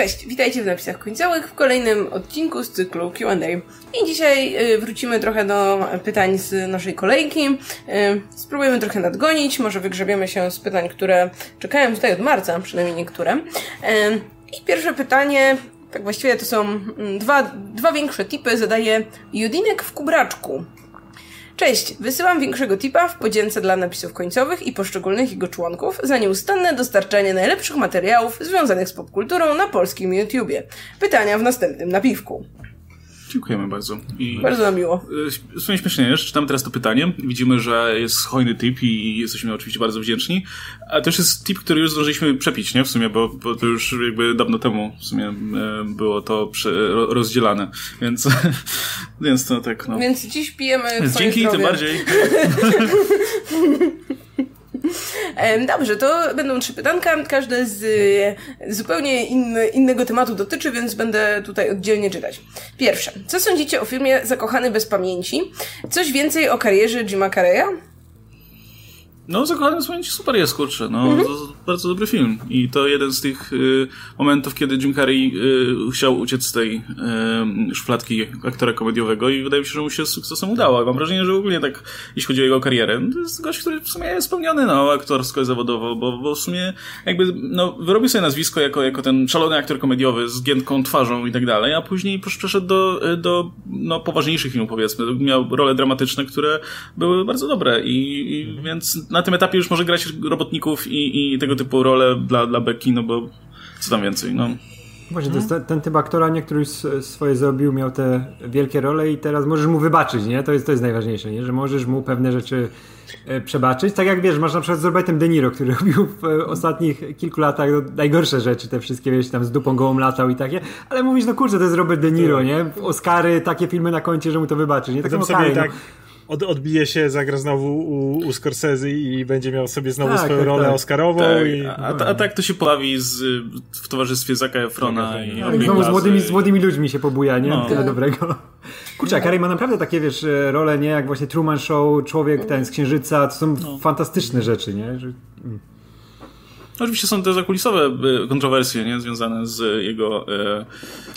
Cześć, witajcie w napisach końcowych w kolejnym odcinku z cyklu Q&A. I dzisiaj y, wrócimy trochę do pytań z naszej kolejki. Y, spróbujemy trochę nadgonić, może wygrzebiemy się z pytań, które czekają tutaj od marca, przynajmniej niektóre. Y, I pierwsze pytanie, tak właściwie to są mm, dwa, dwa większe tipy, zadaje Judinek w kubraczku. Cześć, wysyłam większego tipa w podzięce dla napisów końcowych i poszczególnych jego członków za nieustanne dostarczanie najlepszych materiałów związanych z popkulturą na polskim YouTubie. Pytania w następnym napiwku. Dziękujemy bardzo. I bardzo miło. W sumie śmiesznie, nie? czytamy teraz to pytanie, widzimy, że jest hojny tip i jesteśmy oczywiście bardzo wdzięczni, a też jest tip, który już zdążyliśmy przepić, nie? W sumie, bo, bo to już jakby dawno temu w sumie e, było to rozdzielane, więc, więc to tak, no. Więc dziś pijemy Więc dzięki, zdrowie. tym bardziej. Dobrze, to będą trzy pytanka, każde z zupełnie inny, innego tematu dotyczy, więc będę tutaj oddzielnie czytać. Pierwsze. Co sądzicie o filmie Zakochany bez pamięci? Coś więcej o karierze Jima Carreya? No, Zakochany Słońce super jest, kurczę. No, mhm. to bardzo dobry film. I to jeden z tych y, momentów, kiedy Jim Carrey y, chciał uciec z tej y, szufladki aktora komediowego i wydaje mi się, że mu się z sukcesem udało. Mam wrażenie, że ogólnie tak, jeśli chodzi o jego karierę, to jest gość, który w sumie jest spełniony, no, aktorsko i zawodowo, bo, bo w sumie jakby, no, wyrobił sobie nazwisko jako, jako ten szalony aktor komediowy z giętką twarzą i tak dalej, a później przeszedł do, do, no, poważniejszych filmów, powiedzmy. Miał role dramatyczne, które były bardzo dobre i, i więc na tym etapie już może grać robotników i, i tego typu role dla, dla Becky, no bo co tam więcej, no. Właśnie, to jest ten, typ aktora, nie, który swoje zrobił, miał te wielkie role i teraz możesz mu wybaczyć, nie? To jest, to jest najważniejsze, nie? Że możesz mu pewne rzeczy e, przebaczyć. Tak jak wiesz, masz na przykład z Robertem De Niro, który robił w e, ostatnich kilku latach no, najgorsze rzeczy, te wszystkie, wiesz, tam z dupą gołą latał i takie, ale mówisz, no kurczę, to jest Robert De Niro, nie? Oscary, takie filmy na koncie, że mu to wybaczy, nie? Tak samo tak... No od, odbije się, zagra znowu u, u Scorsese i będzie miał sobie znowu tak, swoją tak, rolę tak. Oscarową. Tak. I... A, a, a, tak to się pojawi z, w towarzystwie Zaka Efrona. Tak, i, i znowu z młodymi, z młodymi ludźmi się pobuja, nie? No. Tyle dobrego. Kurczę, Carey ma naprawdę takie, wiesz, role, nie? Jak właśnie Truman Show, Człowiek ten z Księżyca, to są no. fantastyczne rzeczy, nie? Że... Mm. Oczywiście są te zakulisowe e, kontrowersje, nie? Związane z jego e,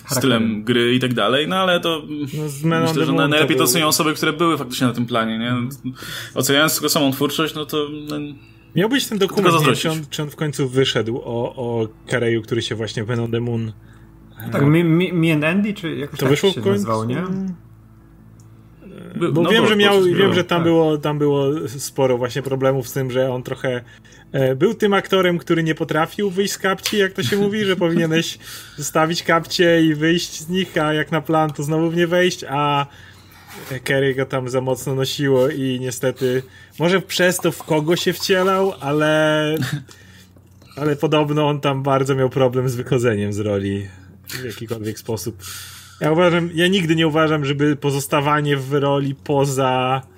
stylem gry i tak dalej, no ale to no, myślę, że najlepiej to ocenią osoby, które były faktycznie na tym planie, nie? Oceniając tylko samą twórczość, no to... No, Miał być ten dokument, nie, czy, on, czy on w końcu wyszedł o, o Kareju, który się właśnie Ben on the Moon... No tak, me, me, me and Andy, czy jakoś to tak wyszło się w końcu? nazywało, nie? Bo no wiem, że miał, wiem, że tam, tak. było, tam było sporo właśnie problemów z tym, że on trochę był tym aktorem, który nie potrafił wyjść z kapci, jak to się mówi, że powinieneś zostawić kapcie i wyjść z nich, a jak na plan to znowu w nie wejść, a Kerry go tam za mocno nosiło i niestety może przez to w kogo się wcielał, ale ale podobno on tam bardzo miał problem z wychodzeniem z roli w jakikolwiek sposób. Ja uważam, ja nigdy nie uważam, żeby pozostawanie w roli poza e,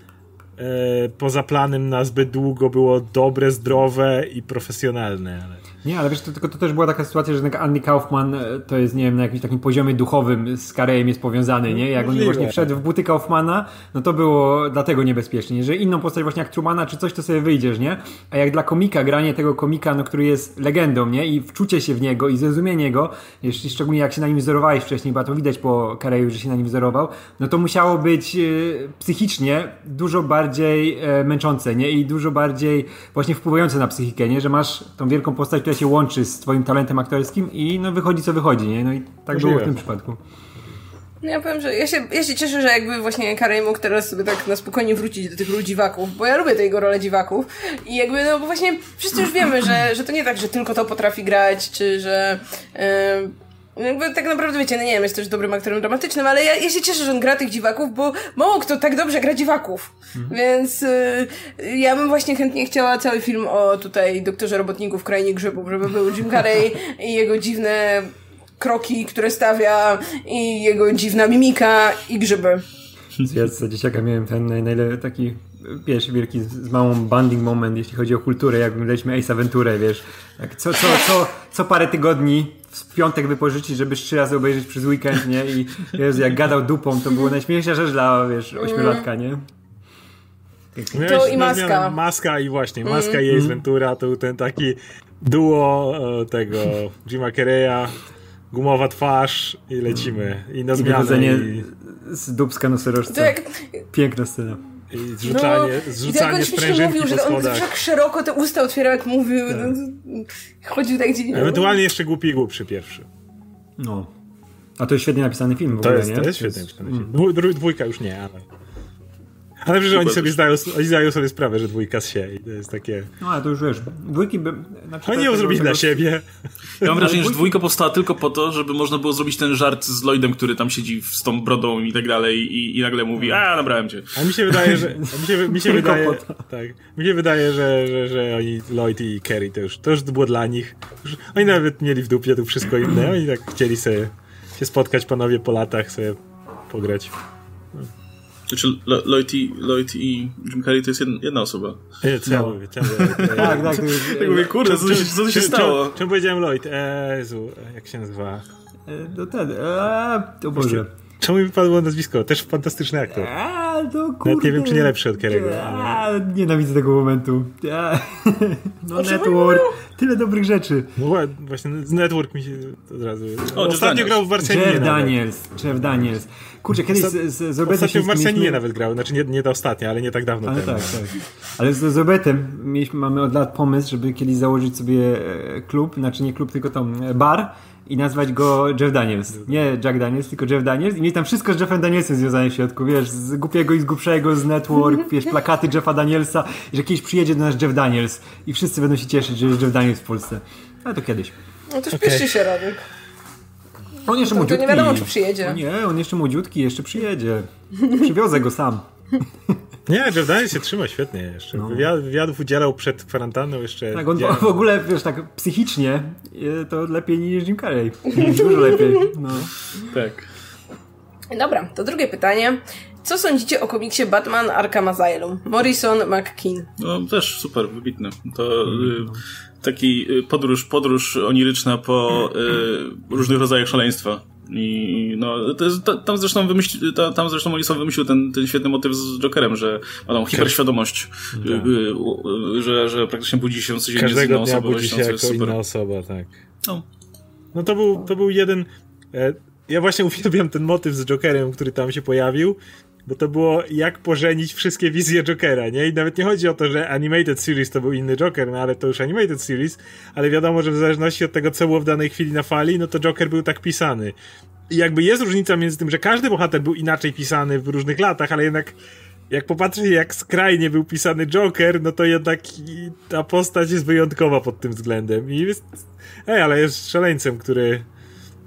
poza planem na zbyt długo było dobre, zdrowe i profesjonalne. Ale... Nie, ale wiesz, to, tylko to też była taka sytuacja, że Andy Kaufman e, to jest, nie wiem, na jakimś takim poziomie duchowym z Karejem jest powiązany, nie? Jak on właśnie wszedł w buty Kaufmana, no to było dlatego niebezpiecznie, że inną postać właśnie jak Trumana czy coś, to sobie wyjdziesz, nie? A jak dla komika, granie tego komika, no, który jest legendą, nie? I wczucie się w niego i zrozumienie go, jeśli szczególnie jak się na nim wzorowałeś wcześniej, bo to widać po Kareju, że się na nim wzorował, no to musiało być e, psychicznie dużo bardziej e, męczące, nie? I dużo bardziej właśnie wpływające na psychikę, nie? Że masz tą wielką postać, która się łączy z twoim talentem aktorskim i no wychodzi co wychodzi, nie? No i tak Możliwe. było w tym przypadku. No ja powiem, że ja się, ja się cieszę, że jakby właśnie Karey mógł teraz sobie tak na spokojnie wrócić do tych ról dziwaków, bo ja lubię tej jego rolę dziwaków i jakby, no bo właśnie wszyscy już wiemy, że, że to nie tak, że tylko to potrafi grać, czy że... Yy, jakby tak naprawdę wiecie, no nie wiem, jest też dobrym aktorem dramatycznym, ale ja, ja się cieszę, że on gra tych dziwaków, bo mało kto tak dobrze gra dziwaków. Mhm. Więc y, ja bym właśnie chętnie chciała cały film o tutaj doktorze robotników w krainie grzybów, żeby był Jim Carrey i jego dziwne kroki, które stawia i jego dziwna mimika i grzyby. Ja za dzieciaka miałem ten najlepszy taki wiesz, wielki z małą banding moment, jeśli chodzi o kulturę, jak oglądaliśmy Ace Aventurę, wiesz, jak co, co, co, co parę tygodni w piątek wypożyczyć, żeby trzy razy obejrzeć przez weekend, nie? I Jezu, jak gadał dupą, to było najśmieszniejsza rzecz dla, wiesz, ośmiolatka, nie? To i maska. Maska i właśnie, maska mm. i Ace Ventura to ten taki duo e, tego Jima Carreya gumowa twarz i lecimy. I na I zmianę. I, z dubska nosorożca. To jak, Piękna scena. I zrzucanie, no, i zrzucanie tak on śmiesznie sprężynki mówił, po że on tak szeroko te usta otwierał, jak mówił. No, chodził tak gdzie nie Ewentualnie jeszcze głupi i głupszy pierwszy. No. A to jest świetnie napisany film w To ogóle, jest, nie? to jest świetnie napisany film. Dwu- dru- Dwójka już nie, ale... Ale przecież oni sobie zdają, oni zdają sobie sprawę, że dwójka się i to jest takie... No ale to już wiesz, dwójki by... Znaczy, Oni ją zrobili tego- dla siebie. Ja mam wrażenie, że dwójka powstała tylko po to, żeby można było zrobić ten żart z Lloydem, który tam siedzi z tą brodą i tak dalej i, i nagle mówi, a nabrałem cię. A mi się wydaje, że... Mi się, mi się wydaje, tak, mi się wydaje, że, że, że oni, Lloyd i Kerry, to już, to już było dla nich. Już, oni nawet mieli w dupie tu wszystko inne. Oni tak chcieli sobie się spotkać, panowie, po latach, sobie pograć. Znaczy Lo- Lloyd i, Lloyd i Jim Carrey to jest jedna, jedna osoba. Nie, co ja No. mówię, co ja mówię. Tak, tak. Tak mówię, kurde, co, się- co się Czemu- stało? Czemu, czemu powiedziałem Lloyd? Eee, Jezu, jak się nazywa? e, to ten... A, to Boże. Czemu mi wypadło nazwisko? Też fantastyczny aktor. A, to kurde. Nawet nie wiem, czy nie lepszy od Kerry'ego, A, nienawidzę tego momentu. A, no network. Tyle dobrych rzeczy. No właśnie z Network mi się od razu... Jeff Ostatnio grał w Marsjaninie Jeff. Daniels. Jeff Daniels. Kurczę, kiedyś z, z, z Ostatnio w Śliskim Marsjaninie mieliśmy- nawet grał. Znaczy nie, nie ta ostatnia, ale nie tak dawno Ale temu. tak, tak. Ale z, z Robertem mieliśmy, mamy od lat pomysł, żeby kiedyś założyć sobie e, klub, znaczy nie klub, tylko tam e, bar i nazwać go Jeff Daniels. Nie Jack Daniels, tylko Jeff Daniels i mieć tam wszystko z Jeffem Danielsem związane w środku, wiesz, z głupiego i z głupszego, z Network, wiesz, plakaty Jeffa Danielsa i że kiedyś przyjedzie do nas Jeff Daniels i wszyscy będą się cieszyć, że jest Jeff Daniels w Polsce. Ale to kiedyś. No to śpieszcie się, Radek. On jeszcze To- to młodziutki. nie wiadomo, czy przyjedzie. O nie, on jeszcze młodziutki, jeszcze przyjedzie. Przywiozę go sam. Nie, Daniels się trzyma świetnie jeszcze. Wywiad, wywiadów udzielał przed kwarantanną jeszcze. Tak, on w ogóle, wiesz, tak psychicznie e, to lepiej niż Jim Carrey. Dużo lepiej. No. Tak. Dobra, to drugie pytanie. Co sądzicie o komiksie Batman Arkham Asylum? Morrison McKean. No też super, wybitny. To y, taki y, podróż, podróż oniryczna po y, różnych rodzajach szaleństwa. I no, to jest, ta, tam zresztą wymyśli, ta, tam zresztą wymyślił ten, ten świetny motyw z Jokerem, że ma tą hiperświadomość, y, y, y, że, że praktycznie budzi się codziennie z Każdego inną dnia osobą. budzi się jako super. inna osoba, tak. No. No to był, to był jeden... E, ja właśnie uwielbiam ten motyw z Jokerem, który tam się pojawił, bo to było jak pożenić wszystkie wizje Jokera, nie? I nawet nie chodzi o to, że Animated Series to był inny Joker, no ale to już Animated Series, ale wiadomo, że w zależności od tego, co było w danej chwili na fali, no to Joker był tak pisany. I jakby jest różnica między tym, że każdy bohater był inaczej pisany w różnych latach, ale jednak jak popatrzeć, jak skrajnie był pisany Joker, no to jednak ta postać jest wyjątkowa pod tym względem. I jest, ej, ale jest szaleńcem, który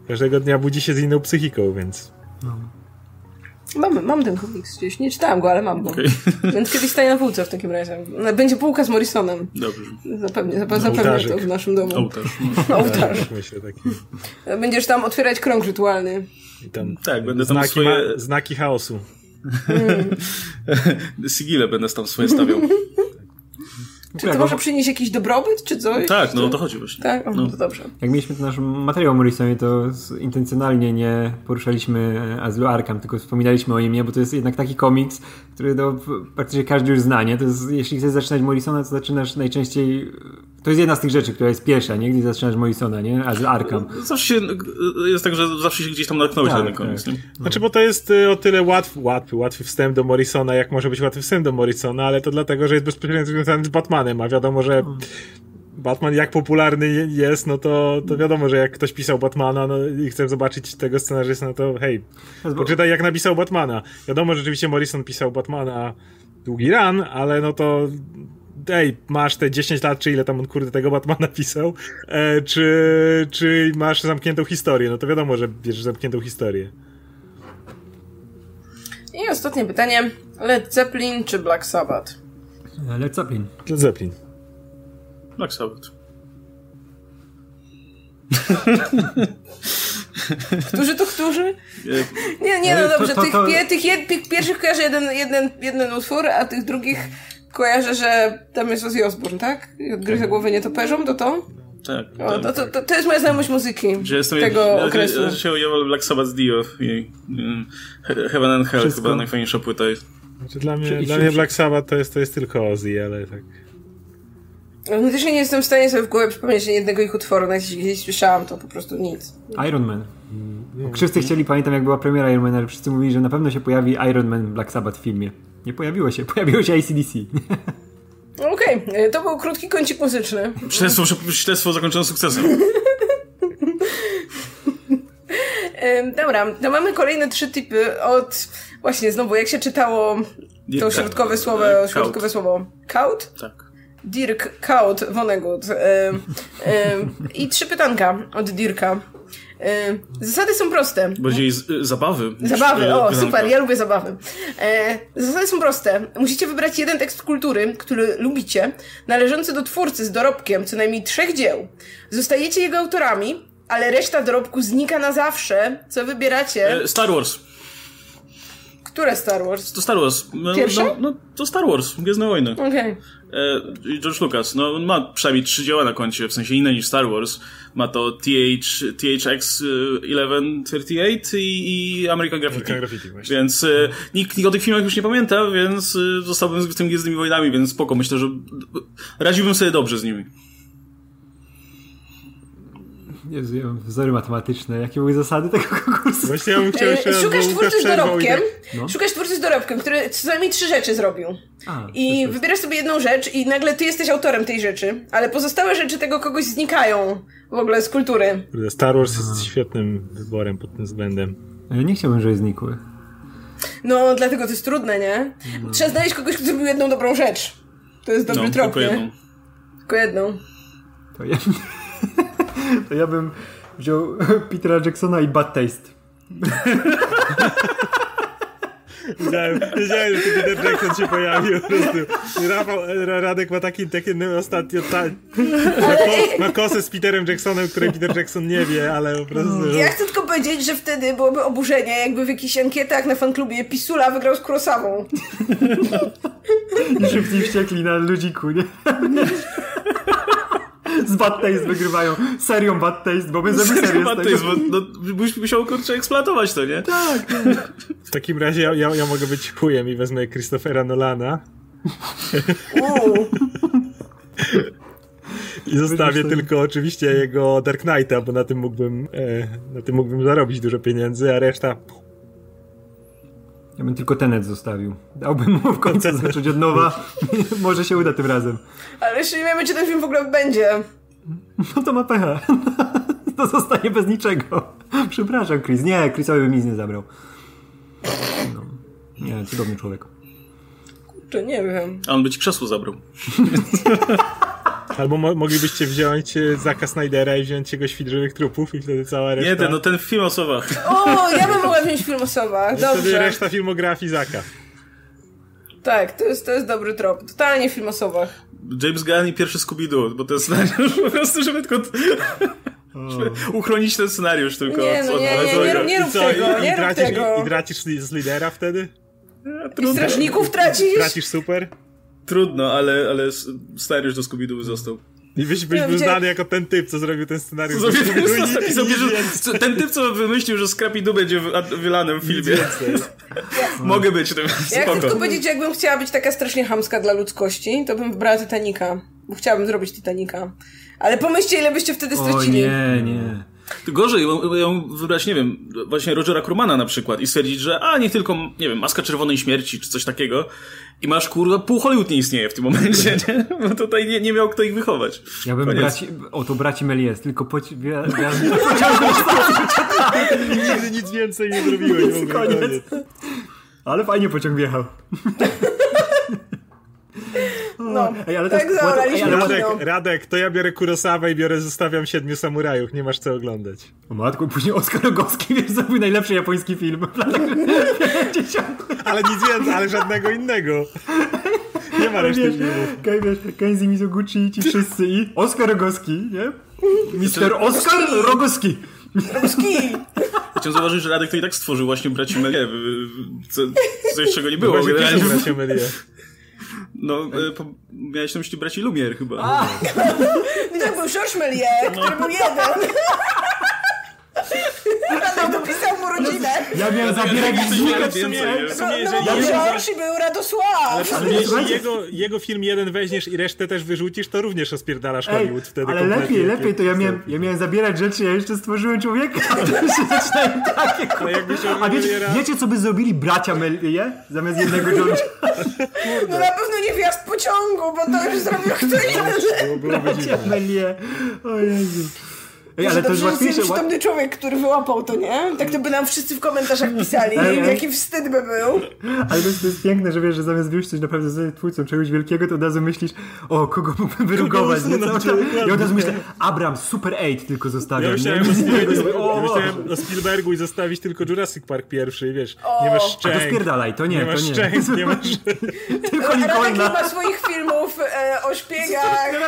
każdego dnia budzi się z inną psychiką, więc... Mam, mam ten komiks gdzieś. Nie czytałam go, ale mam go. Okej. Więc kiedyś staję na półce w takim razie. Będzie półka z Morrisonem. Dobrze. Zapewnie, zapewne, to w naszym domu. Ołtarz. Ołtarz. Tak, myślę, taki. Będziesz tam otwierać krąg rytualny. I tam Tak, będę tam znaki, swoje... ma, znaki chaosu. Sigile będę tam swoje stawiał. Czy to może przynieść jakiś dobrobyt, czy coś? Tak, no o to chodzi właśnie. Tak? O, No. to dobrze. Jak mieliśmy ten nasz materiał o Morrisonie, to intencjonalnie nie poruszaliśmy Azylu Arkham, tylko wspominaliśmy o nim, nie? bo to jest jednak taki komiks, który no, praktycznie każdy już zna, nie? To jest, jeśli chcesz zaczynać Morrisona, to zaczynasz najczęściej... To jest jedna z tych rzeczy, która jest pierwsza, nie? Gdy zaczynasz Morrisona, nie? Azyl Arkham. Zawsze się, jest tak, że zawsze się gdzieś tam natknąłeś Tak, na ten koniec. tak. nie? Znaczy, bo to jest y, o tyle łatwy, łatwy, łatwy wstęp do Morrisona, jak może być łatwy wstęp do Morrisona, ale to dlatego, że jest bezpośrednio związany z Batmanem, a wiadomo, że Batman jak popularny je- jest, no to, to wiadomo, że jak ktoś pisał Batmana no, i chce zobaczyć tego scenarzysta, no to hej, poczytaj jak napisał Batmana. Wiadomo, że rzeczywiście Morrison pisał Batmana długi ran, ale no to ej, masz te 10 lat, czy ile tam on kurde tego Batmana pisał, e, czy, czy masz zamkniętą historię, no to wiadomo, że bierzesz zamkniętą historię. I ostatnie pytanie. Led Zeppelin czy Black Sabbath? Led Zeppelin. Led Zeppelin. Black Sabbath. Którzy to którzy? E, Nie, nie, no to- dobrze. to- tych, to- Pie, tych jed, pi- pierwszych kojarzę jeden, jeden, jeden utwór, a tych drugich kojarzę, że tam jest Ozzy Osbourne, tak? I odgryza głowę nietoperzą, to to? Tak. O, tak. to, to, to, to jest moja znajomość muzyki Że jestem tego ja, okresu. Ja, ja się ujęło Black Sabbath z Dio i He- Heaven and Hell Wszystko. chyba najfajniejsza płyta jest. Znaczy, dla mnie, dla mnie Black Sabbath to jest, to jest tylko Ozzy, ale tak. Autentycznie nie jestem w stanie sobie w głowie przypomnieć jednego ich utworu, nawet jeśli gdzieś słyszałam, to po prostu nic. Iron Man. Wszyscy chcieli, pamiętam jak była premiera Iron Mana, wszyscy mówili, że na pewno się pojawi Iron Man Black Sabbath w filmie. Nie pojawiło się, pojawiło się ACDC. Okej, okay. to był krótki kącik muzyczny. Śledztwo, śledztwo zakończone sukcesem. Dobra, to mamy kolejne trzy typy od... Właśnie, znowu, jak się czytało to środkowe słowo, środkowe słowo? Kaut? Tak. Dirk Kaut Vonnegut. E, e, I trzy pytanka od Dirka. E, zasady są proste. Bardziej z, zabawy. Zabawy, o super, ja lubię zabawy. zasady są proste. Musicie wybrać jeden tekst kultury, który lubicie, należący do twórcy z dorobkiem co najmniej trzech dzieł. Zostajecie jego autorami, ale reszta dorobku znika na zawsze. Co wybieracie? Star Wars. Które Star Wars? To Star Wars. No, Pierwsze? No, no to Star Wars, Gwiezdne Wojny. Okej. Okay. George Lucas, no on ma przynajmniej trzy dzieła na koncie, w sensie inne niż Star Wars. Ma to TH, THX 1138 i, i American Graffiti. American Graffiti właśnie. Więc y, nikt, nikt o tych filmach już nie pamięta, więc y, zostałbym z tymi Gwiezdnymi Wojnami, więc spoko. Myślę, że radziłbym sobie dobrze z nimi. Ja mam wzory matematyczne. Jakie były zasady tego konkursu? Właśnie ja bym chciał jeszcze raz, Szukasz twórcy z dorobkiem, no. szukasz twórcy z dorobkiem, który co najmniej trzy rzeczy zrobił. A, I wybierasz sobie jedną rzecz i nagle ty jesteś autorem tej rzeczy, ale pozostałe rzeczy tego kogoś znikają w ogóle z kultury. Star Wars jest świetnym wyborem pod tym względem. Ja nie chciałbym, żeby znikły. No, dlatego to jest trudne, nie? No. Trzeba znaleźć kogoś, kto zrobił jedną dobrą rzecz. To jest dobry no, trop, tylko nie? jedną. Tylko jedną. To ja... to ja bym wziął Petera Jacksona i Bad Taste. Wiedziałem, wiedziałem, że Peter Jackson się pojawił po prostu. Rafał, Radek ma taki, taki ostatnio ta, ma, ko, ma kosę z Peterem Jacksonem, której Peter Jackson nie wie, ale po prostu... Ja chcę tylko powiedzieć, że wtedy byłoby oburzenie, jakby w jakichś ankietach na fanklubie Pisula wygrał z Kurosawą. I szybciej wściekli na ludziku, nie? z Bad Taste wygrywają. Serią Bad Taste, bo my zrobimy serię Bad Taste, bo no, byś musiał kurczę eksploatować to, nie? Tak. W takim razie ja, ja, ja mogę być chujem i wezmę Christophera Nolana. I zostawię tylko oczywiście jego Dark Knighta, bo na tym mógłbym e, na tym mógłbym zarobić dużo pieniędzy, a reszta ja bym tylko Tenet zostawił. Dałbym mu w końcu zacząć od nowa. Może się uda tym razem. Ale jeszcze nie wiemy, czy ten film w ogóle będzie. No to ma pecha. To zostanie bez niczego. Przepraszam, Chris. Nie, Chrisowi bym nic nie zabrał. No. Nie, cudowny człowiek. Kurczę, nie wiem. A on by ci krzesło zabrał. Albo mo moglibyście wziąć e, Zaka Snydera i wziąć jego świt żywych trupów i wtedy cała reszta... Nie, ten, no ten film o słowach. O, ja bym mogła wziąć film o słowach, dobrze. Wtedy reszta filmografii Zaka. Tak, to jest, to jest dobry trop. Totalnie film o słowach. James Gunn i pierwszy Scooby-Doo, bo to jest scenariusz po prostu, żeby tylko... Żeby uchronić ten scenariusz tylko. Nie, no, nie, nie, nie, nie, nie rób tego, i, nie i rób tego. I, i tracisz z lidera wtedy? I strażników tracisz? Tracisz super? Trudno, ale, ale scenariusz do Scooby-Doo został. I byś, byś był znany jako ten typ, co zrobił ten scenariusz. Co zrobił ten, i sobie, że, ten typ, co wymyślił, że Scrappy Doo będzie wylanym w filmie. Mogę być tym. Ja chcę tylko powiedzieć, że jakbym chciała być taka strasznie hamska dla ludzkości, to bym wybrała Titanica. Bo chciałabym zrobić Titanica. Ale pomyślcie, ile byście wtedy stracili. O nie, nie. Gorzej, ją wybrać, nie wiem, właśnie Rogera Crumana na przykład i stwierdzić, że a, nie tylko, nie wiem, Maska Czerwonej Śmierci czy coś takiego i masz, kurwa, pół Hollywood nie istnieje w tym momencie, nie? Bo tutaj nie, nie miał kto ich wychować. Ja bym braci, o to braci Melies, tylko poci... Nigdy nic więcej nie zrobiłeś w ogóle. Koniec. Ale fajnie pociąg wjechał. No, Ej, ale tak zaoraliśmy Radek, Radek, to ja biorę Kurosawę i biorę Zostawiam Siedmiu Samurajów. Nie masz co oglądać. O matku, później Oskar Rogowski wiesz, zrobił najlepszy japoński film w latach 50. Ale nic więcej, ale żadnego innego. Nie ma reszty filmów. Kaj, wiesz, Kenzi Mizoguchi i ci wszyscy i Oskar Rogowski, nie? Mister Oskar Rogowski. Rogowski! Chciałem zauważyć, że Radek to i tak stworzył właśnie braci Melie, co, coś czego nie było. Właśnie generalnie. bracia Melie. No, e, po, miałeś na myśli braci Lumier chyba. A, no to był Georges Méliès, który był jeden. Radek dopisał mu rodzinę. Ja miałem zabierać jest. w sumie, No, gorszy był Radosław. Ale jeśli jego, jego film jeden weźmiesz i resztę też wyrzucisz, to również rozpierdalasz Ej, Hollywood wtedy ale lepiej, lepiej, to ja miałem, ja miałem zabierać rzeczy, ja jeszcze stworzyłem człowieka, się zaczynają takie A wiecie, wiecie, co by zrobili bracia Melie zamiast jednego George'a? No na pewno nie wjazd pociągu, bo to już zrobił kto inny. Bracia. Melie. O Jezu. Ej, ale to to jest jest łatwiejsze. ła- przytomny człowiek, który wyłapał to, nie? Tak to by nam wszyscy w komentarzach pisali. Jaki wstyd by był. Ale to jest, to jest piękne, że wiesz, że zamiast wyjść coś naprawdę z twórcą czegoś wielkiego, to od razu myślisz, o, kogo mógłbym wyrugować, nie? czas- dokładnie. Ja od razu myślę, Abram, Super 8 tylko zostawiam, Ja nie? myślałem, o Spielbergu, O, ja myślałem o Spielbergu i zostawić tylko Jurassic Park pierwszy i wiesz, nie O. masz A to szczęk. spierdalaj, to nie, Nie to masz nie. szczęk, nie masz... Tylko Radek nie ma swoich filmów e, o szpiegach.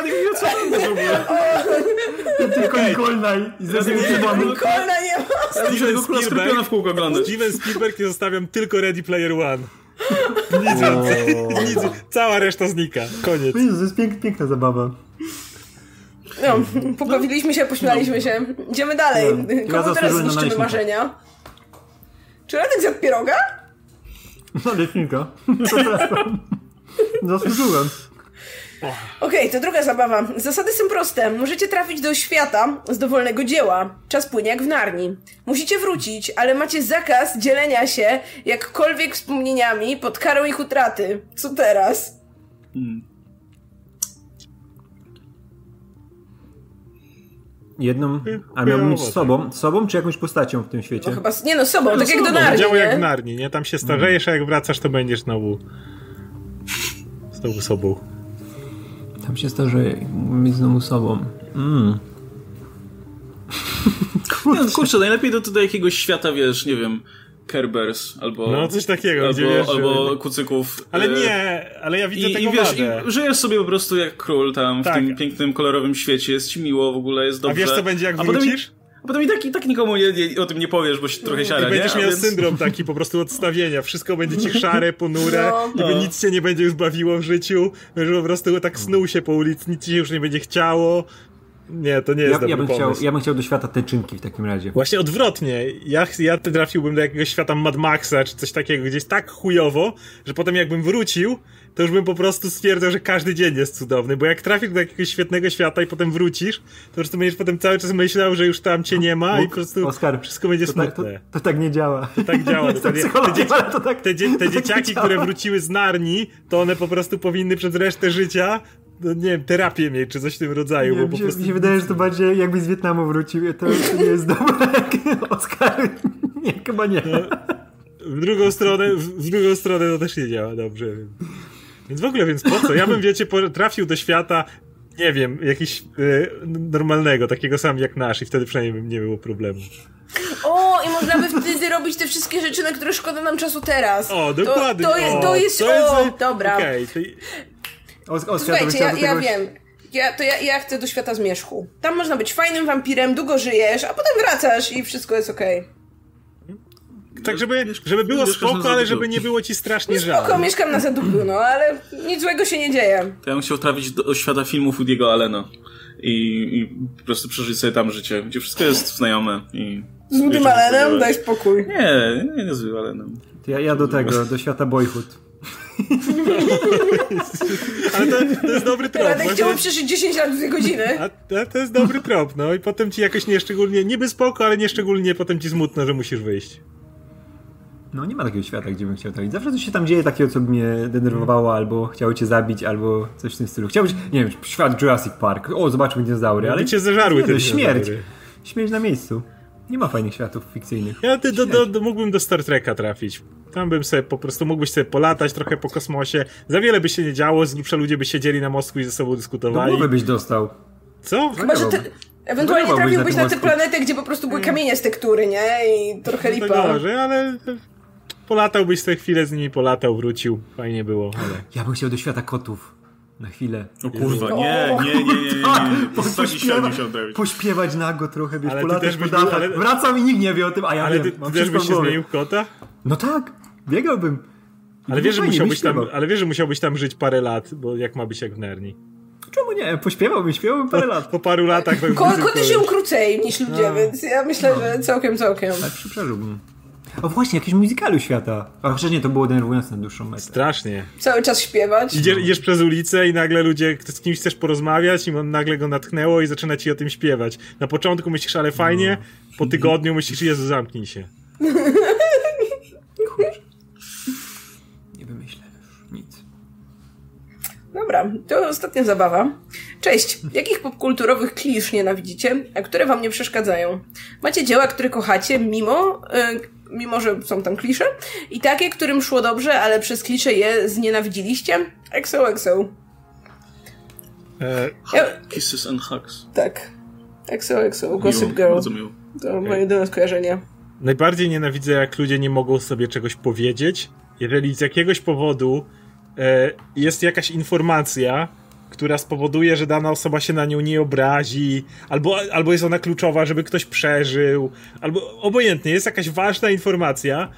Tylko Nikolna i ze filmami. Kolna nie ma. Ja muszę skorpiona w kółko oglądać. Steven Spielberg i zostawiam tylko Ready Player One. Nic więcej. Nic, cała reszta znika. Koniec. Jezu, to jest pięk, piękna zabawa. No, pobawiliśmy się, pośmialiśmy się. Idziemy dalej. No. Ja Komu teraz zniszczymy marzenia? Czy Radek zjadł pieroga? No, leśnika. Zasłużyłem. Okej, to druga zabawa. Zasady są proste. Możecie trafić do świata z dowolnego dzieła. Czas płynie jak w Narni. Musicie wrócić, ale macie zakaz dzielenia się jakkolwiek wspomnieniami pod karą ich utraty. Co teraz? Jedną, a miałbym mieć z sobą, z sobą czy jakąś postacią w tym świecie? No chyba, z- nie no, z sobą, tak jak do Narni, działa jak w? Narni, nie? Tam się starzejesz, a jak wracasz, to będziesz znowu... Znowu sobą. Tam się starzeje, mieć znowu sobą. Mm. Nie, no, kurczę, najlepiej do, do jakiegoś świata, wiesz, nie wiem, Kerbers albo... No, coś takiego, albo, wiesz, albo kucyków. Ale e, nie, ale ja widzę I, tego i wiesz, wadę. i żyjesz sobie po prostu jak król tam w Tak. tym pięknym, kolorowym świecie, jest ci miło, w ogóle jest A dobrze. wiesz, co będzie, jak A potem wrócisz? A potem i tak, i tak nikomu nie, nie, o tym nie powiesz, bo się trochę siara, I będziesz nie? Miał więc- syndrom taki po prostu odstawienia. Wszystko będzie ci szare, ponure, No. No. nic cię nie będzie już bawiło w życiu, że po prostu tak snuł się po ulicy, nic ci się już nie będzie chciało. Nie, to nie jest Ja, dobry ja, bym chciał, pomysł. ja bym chciał do świata teczynki w takim razie. Właśnie odwrotnie. Ja, ja trafiłbym do jakiegoś świata Mad Maxa, czy coś takiego, gdzieś tak chujowo, że potem jakbym wrócił, to już bym po prostu stwierdzał, że każdy dzień jest cudowny, bo jak trafisz do jakiegoś świetnego świata i potem wrócisz, to po prostu będziesz potem cały czas myślał, że już tam cię nie ma i po prostu wszystko będzie to, tak, to, smutne. to tak nie działa. tak działa. Jestem Te, te, dzieci, to tak- te, dzie, te to tak dzieciaki, które wróciły z Narni, to one po prostu powinny przez resztę życia, no nie wiem, terapię mieć, czy coś w tym rodzaju, Nie, bo mi, się, prostu... mi się wydaje, że to bardziej jakby z Wietnamu wrócił. To, to nie jest dobre. Oskar, nie, chyba nie. W drugą stronę, w, w drugą stronę to też nie działa dobrze. Więc w ogóle, więc po co? Ja bym, wiecie, trafił do świata, nie wiem, jakiś e, normalnego, takiego sam jak nasz i wtedy przynajmniej nie było problemu. O, i można by wtedy robić te wszystkie rzeczy, na które szkoda nam czasu teraz. O, dokładnie. To, to, jest, o, to jest, o, dobra. Okej, to... Os, Oskar, to Słuchajcie, ja, ja wiem. Ja, to ja, ja chcę do świata zmierzchu. Tam można być fajnym wampirem, długo żyjesz, a potem wracasz i wszystko jest okej. Tak, żeby, żeby było Mieszkasz spoko, ale żeby nie było ci strasznie Spoko, żal. mieszkam na zadupiu, no ale nic złego się nie dzieje. To ja bym chciał trafić do, do świata filmów Woody'ego Allena i, i po prostu przeżyć sobie tam życie, gdzie wszystko jest znajome i... Z Woodym Allenem daj spokój. Nie, nie, nie z Woodym Allenem. Ja, ja do tego, do świata Boyhood. Ale to, to jest dobry trop. Radek właśnie- chciał przeżyć 10 lat w dwie godziny. A, a to jest dobry trop, no i potem ci jakoś nieszczególnie, niby spoko, ale nieszczególnie potem ci smutno, że musisz wyjść. No nie ma takiego świata, gdzie bym chciał trafić. Zawsze coś się tam dzieje takiego, co by mnie denerwowało, albo chciało cię zabić, albo coś w tym stylu. Chciałbyś, nie wiem, świat Jurassic Park. O, zobaczmy dinozaury, ale... Ale cię zeżarły nie, te no, śmierć. dinozaury. Śmierć na miejscu. Nie ma fajnych światów fikcyjnych. Ja ty, do, do, do, mógłbym do Star Treka trafić. Tam bym sobie po prostu, mógłbyś sobie polatać trochę po kosmosie. Za wiele by się nie działo, z grubsza ludzie by siedzieli na mostku i ze sobą dyskutowali. głowy byś dostał. Co? Chyba, że ty, ewentualnie trafiłbyś na na tę planetę, gdzie po prostu były kamienie z tektury, nie? I trochę To lipa. gorzej, ale polatałbyś sobie chwilę z nimi, polatał, wrócił. Fajnie było, ale... Ja bym chciał do świata kotów. Na chwilę. O kurwa, nie, nie, nie, nie, nie, musiał trafić. pośpiewać nago trochę, wiesz, Ale polatać po dachach. ale- Wracam i nikt nie wie o tym, a ja Ale wiem. ty, mam ty też byś się głowie. zmienił w kota? No tak, biegałbym. Ale wiesz, że fajnie, musiałbyś byś tam, ale wiesz, że musiałbyś tam żyć parę lat, bo jak ma być jak w Nerni. Czemu nie? Pośpiewałbym, śpiewałbym parę lat. Po paru latach... Ko koty żyją krócej niż ludzie, więc ja myślę, że całkiem, całkiem. Ale przeżyłbym. O właśnie, jakieś muzykalu świata. A chociaż nie, to było denerwujące na dłuższą metę. Strasznie. Cały czas śpiewać. Idziesz, idziesz przez ulicę i nagle ludzie, z kimś chcesz porozmawiać i on nagle go natchnęło i zaczyna ci o tym śpiewać. Na początku myślisz, ale fajnie, po tygodniu myślisz, Jezu, zamknij się. Nie wymyślę już nic. Dobra, to ostatnia zabawa. Cześć! Jakich popkulturowych klisz nienawidzicie, a które wam nie przeszkadzają? Macie dzieła, które kochacie, mimo, e, mimo że są tam klisze? I takie, którym szło dobrze, ale przez klisze je znienawidziliście? XOXO. E, Ja, Kisses and hugs. tak. XOXO, Gossip Miło, Girl. Bardzo miło. To moje jedyne skojarzenie. najbardziej nienawidzę, jak ludzie nie mogą sobie czegoś powiedzieć. Jeżeli z jakiegoś powodu e, jest jakaś informacja, która spowoduje, że dana osoba się na nią nie obrazi, albo, albo jest ona kluczowa, żeby ktoś przeżył, albo obojętnie, jest jakaś ważna informacja,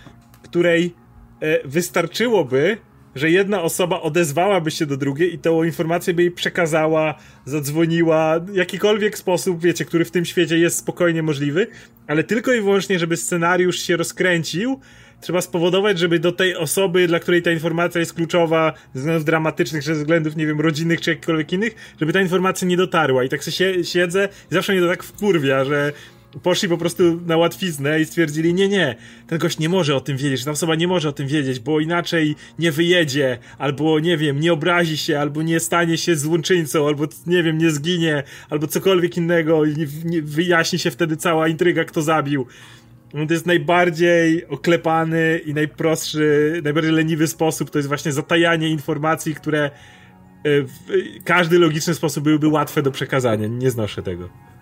której e, wystarczyłoby, że jedna osoba odezwałaby się do drugiej i tą informację by jej przekazała, zadzwoniła, jakikolwiek sposób, wiecie, który w tym świecie jest spokojnie możliwy, ale tylko i wyłącznie, żeby scenariusz się rozkręcił, trzeba spowodować, żeby do tej osoby, dla której ta informacja jest kluczowa, ze względów dramatycznych, ze względów, nie wiem, rodzinnych, czy jakichkolwiek innych, żeby ta informacja nie dotarła. I tak sobie siedzę i zawsze mnie to tak wkurwia, że poszli po prostu na łatwiznę i stwierdzili, nie, nie, ten gość nie może o tym wiedzieć, ta osoba nie może o tym wiedzieć, bo inaczej nie wyjedzie, albo nie wiem, nie obrazi się, albo nie stanie się złączyńcą, albo nie wiem, nie zginie, albo cokolwiek innego i wyjaśni się wtedy cała intryga, kto zabił. No to jest najbardziej oklepany i najprostszy, najbardziej leniwy sposób, to jest właśnie zatajanie informacji, które e, w każdy logiczny sposób byłyby łatwe do przekazania. Nie znoszę tego.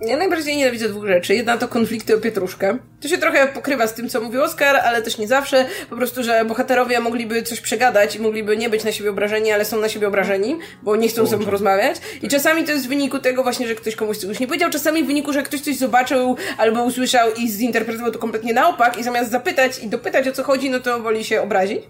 Ja najbardziej nienawidzę dwóch rzeczy. Jedna to konflikty o pietruszkę. To się trochę pokrywa z tym, co mówił Oskar, ale też nie zawsze. Po prostu, że bohaterowie mogliby coś przegadać i mogliby nie być na siebie obrażeni, ale są na siebie obrażeni, bo nie chcą ze sobą porozmawiać. I czasami to jest w wyniku tego właśnie, że ktoś komuś czegoś nie powiedział, czasami w wyniku, że ktoś coś zobaczył albo usłyszał i zinterpretował to kompletnie na opak i zamiast zapytać i dopytać o co chodzi, no to woli się obrazić.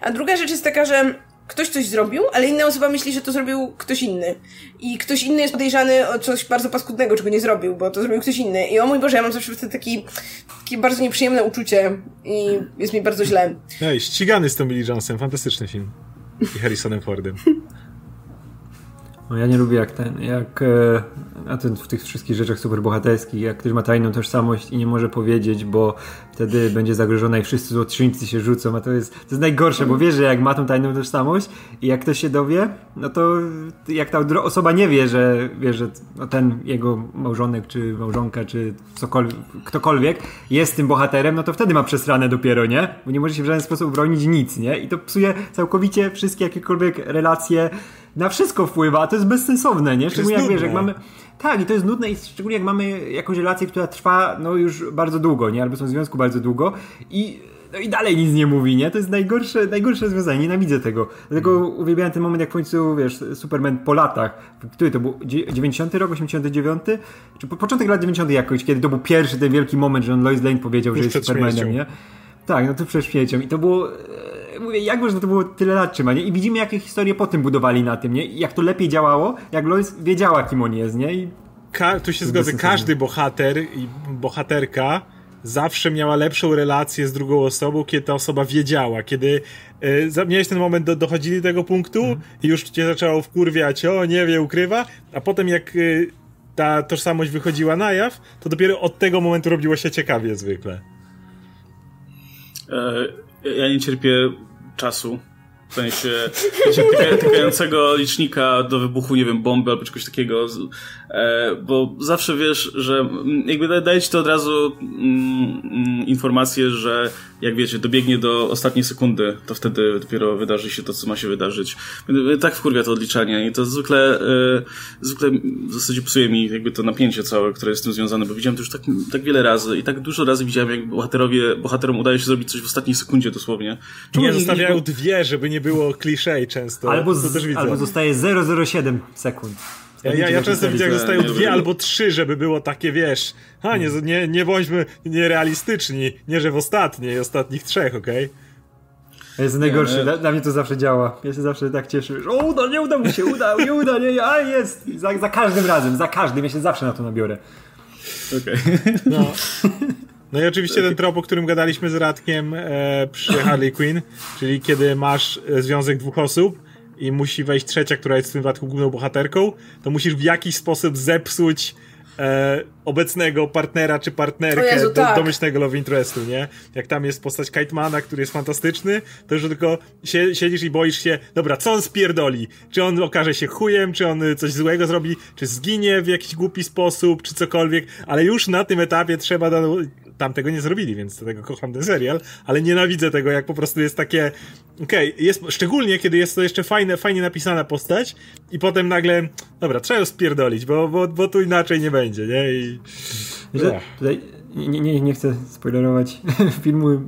A druga rzecz jest taka, że ktoś coś zrobił, ale inna osoba myśli, że to zrobił ktoś inny. I ktoś inny jest podejrzany o coś bardzo paskudnego, czego nie zrobił, bo to zrobił ktoś inny. I o mój Boże, ja mam zawsze wtedy taki, takie bardzo nieprzyjemne uczucie i jest mi bardzo źle. Ej, ścigany z Tommy Lee Jonesem, fantastyczny film. I Harrisonem Fordem. No ja nie lubię jak ten, jak e, a ten, w tych wszystkich rzeczach superbohaterskich, jak ktoś ma tajną tożsamość i nie może powiedzieć, bo wtedy będzie zagrożona i wszyscy złoczyńcy się rzucą, a to jest, to jest najgorsze, bo wiesz, że jak ma tą tajną tożsamość i jak ktoś się dowie, no to jak ta osoba nie wie, że wie, że no ten jego małżonek, czy małżonka, czy cokolwiek, ktokolwiek jest tym bohaterem, no to wtedy ma przesrane dopiero, nie? Bo nie może się w żaden sposób bronić nic, nie? I to psuje całkowicie wszystkie jakiekolwiek relacje na wszystko wpływa, a to jest bezsensowne, nie? Szczególnie jak wiesz, jak mamy. Tak, i to jest nudne, i szczególnie jak mamy jakąś relację, która trwa no już bardzo długo, nie? Albo są w związku bardzo długo i. No i dalej nic nie mówi, nie? To jest najgorsze, najgorsze rozwiązanie, nienawidzę tego. Dlatego uwielbiałem ten moment, jak w końcu, wiesz, Superman po latach, który to był, Dzie- 90 rok, 89? Czy po, początek lat 90 jakoś, kiedy to był pierwszy ten wielki moment, że on Lois Lane powiedział, Tuż że jest Supermanem, nie? Tak, no to przed śmiercią. I to było. E, Mówię, jak można to było tyle lat trzymać, nie? I widzimy, jakie historie po tym budowali na tym, nie? I jak to lepiej działało, jak Lois wiedziała, kim on jest, nie? I Ka- tu się zgodzę, każdy bohater i bohaterka zawsze miała lepszą relację z drugą osobą, kiedy ta osoba wiedziała, kiedy y, za- miałeś ten moment, do, dochodzili do tego punktu i już cię zaczęło wkurwiać, o nie wie, ukrywa, a potem jak y, ta tożsamość wychodziła na jaw, to dopiero od tego momentu robiło się ciekawie zwykle. E, ja nie cierpię czasu. W sensie tykającego licznika do wybuchu, nie wiem, bomby albo czegoś takiego. E, bo zawsze wiesz, że mm, jakby da- daje ci to od razu mm, mm, informację, że jak wiecie, dobiegnie do ostatniej sekundy, to wtedy dopiero wydarzy się to, co ma się wydarzyć. Mnie Tak wkurwia to odliczanie i to zwykle, e, zwykle w zasadzie psuje mi jakby to napięcie całe, które jest z tym związane, bo widziałem to już tak, tak wiele razy i tak dużo razy widziałem, jak bohaterowie, bohaterom udaje się zrobić coś w ostatniej sekundzie dosłownie. Czemu Nie, nie- zostawiają nie- dwie, żeby nie było kliszej często. albo, to z, też widzę. albo zostaje 007 sekund. Ja, ja, ja często widzę, jak zostają dwie wiem. albo trzy, żeby było takie, wiesz, a nie, nie, nie bądźmy nierealistyczni, nie, że w ostatniej, ostatnich trzech, okej? To jest najgorsze, Nie, dla, dla mnie to zawsze działa. Ja się zawsze tak cieszę, że o, uda, nie uda mu się, uda, nie uda, nie, a jest. Za, za każdym razem, za każdym, ja się zawsze na to nabiorę. Okej. No. No i oczywiście ten trop, o którym gadaliśmy z Radkiem e, przy Harley Quinn, czyli kiedy masz e, związek dwóch osób i musi wejść trzecia, która jest w tym wypadku główną bohaterką, to musisz w jakiś sposób zepsuć e, obecnego partnera czy partnerkę Jezu, do, tak. domyślnego love interestu, nie? Jak tam jest postać Kaitmana, który jest fantastyczny, to już tylko sie, siedzisz i boisz się, dobra, co on spierdoli? Czy on okaże się chujem, czy on coś złego zrobi, czy zginie w jakiś głupi sposób, czy cokolwiek, ale już na tym etapie trzeba tam tego nie zrobili, więc dlatego kocham ten serial, ale nienawidzę tego, jak po prostu jest takie okej, jest, szczególnie kiedy jest to jeszcze fajne, fajnie napisana postać i potem nagle, dobra, trzeba ją spierdolić, bo, bo, bo tu inaczej nie będzie, nie? I... Że, tutaj nie, nie, nie chcę spoilerować filmu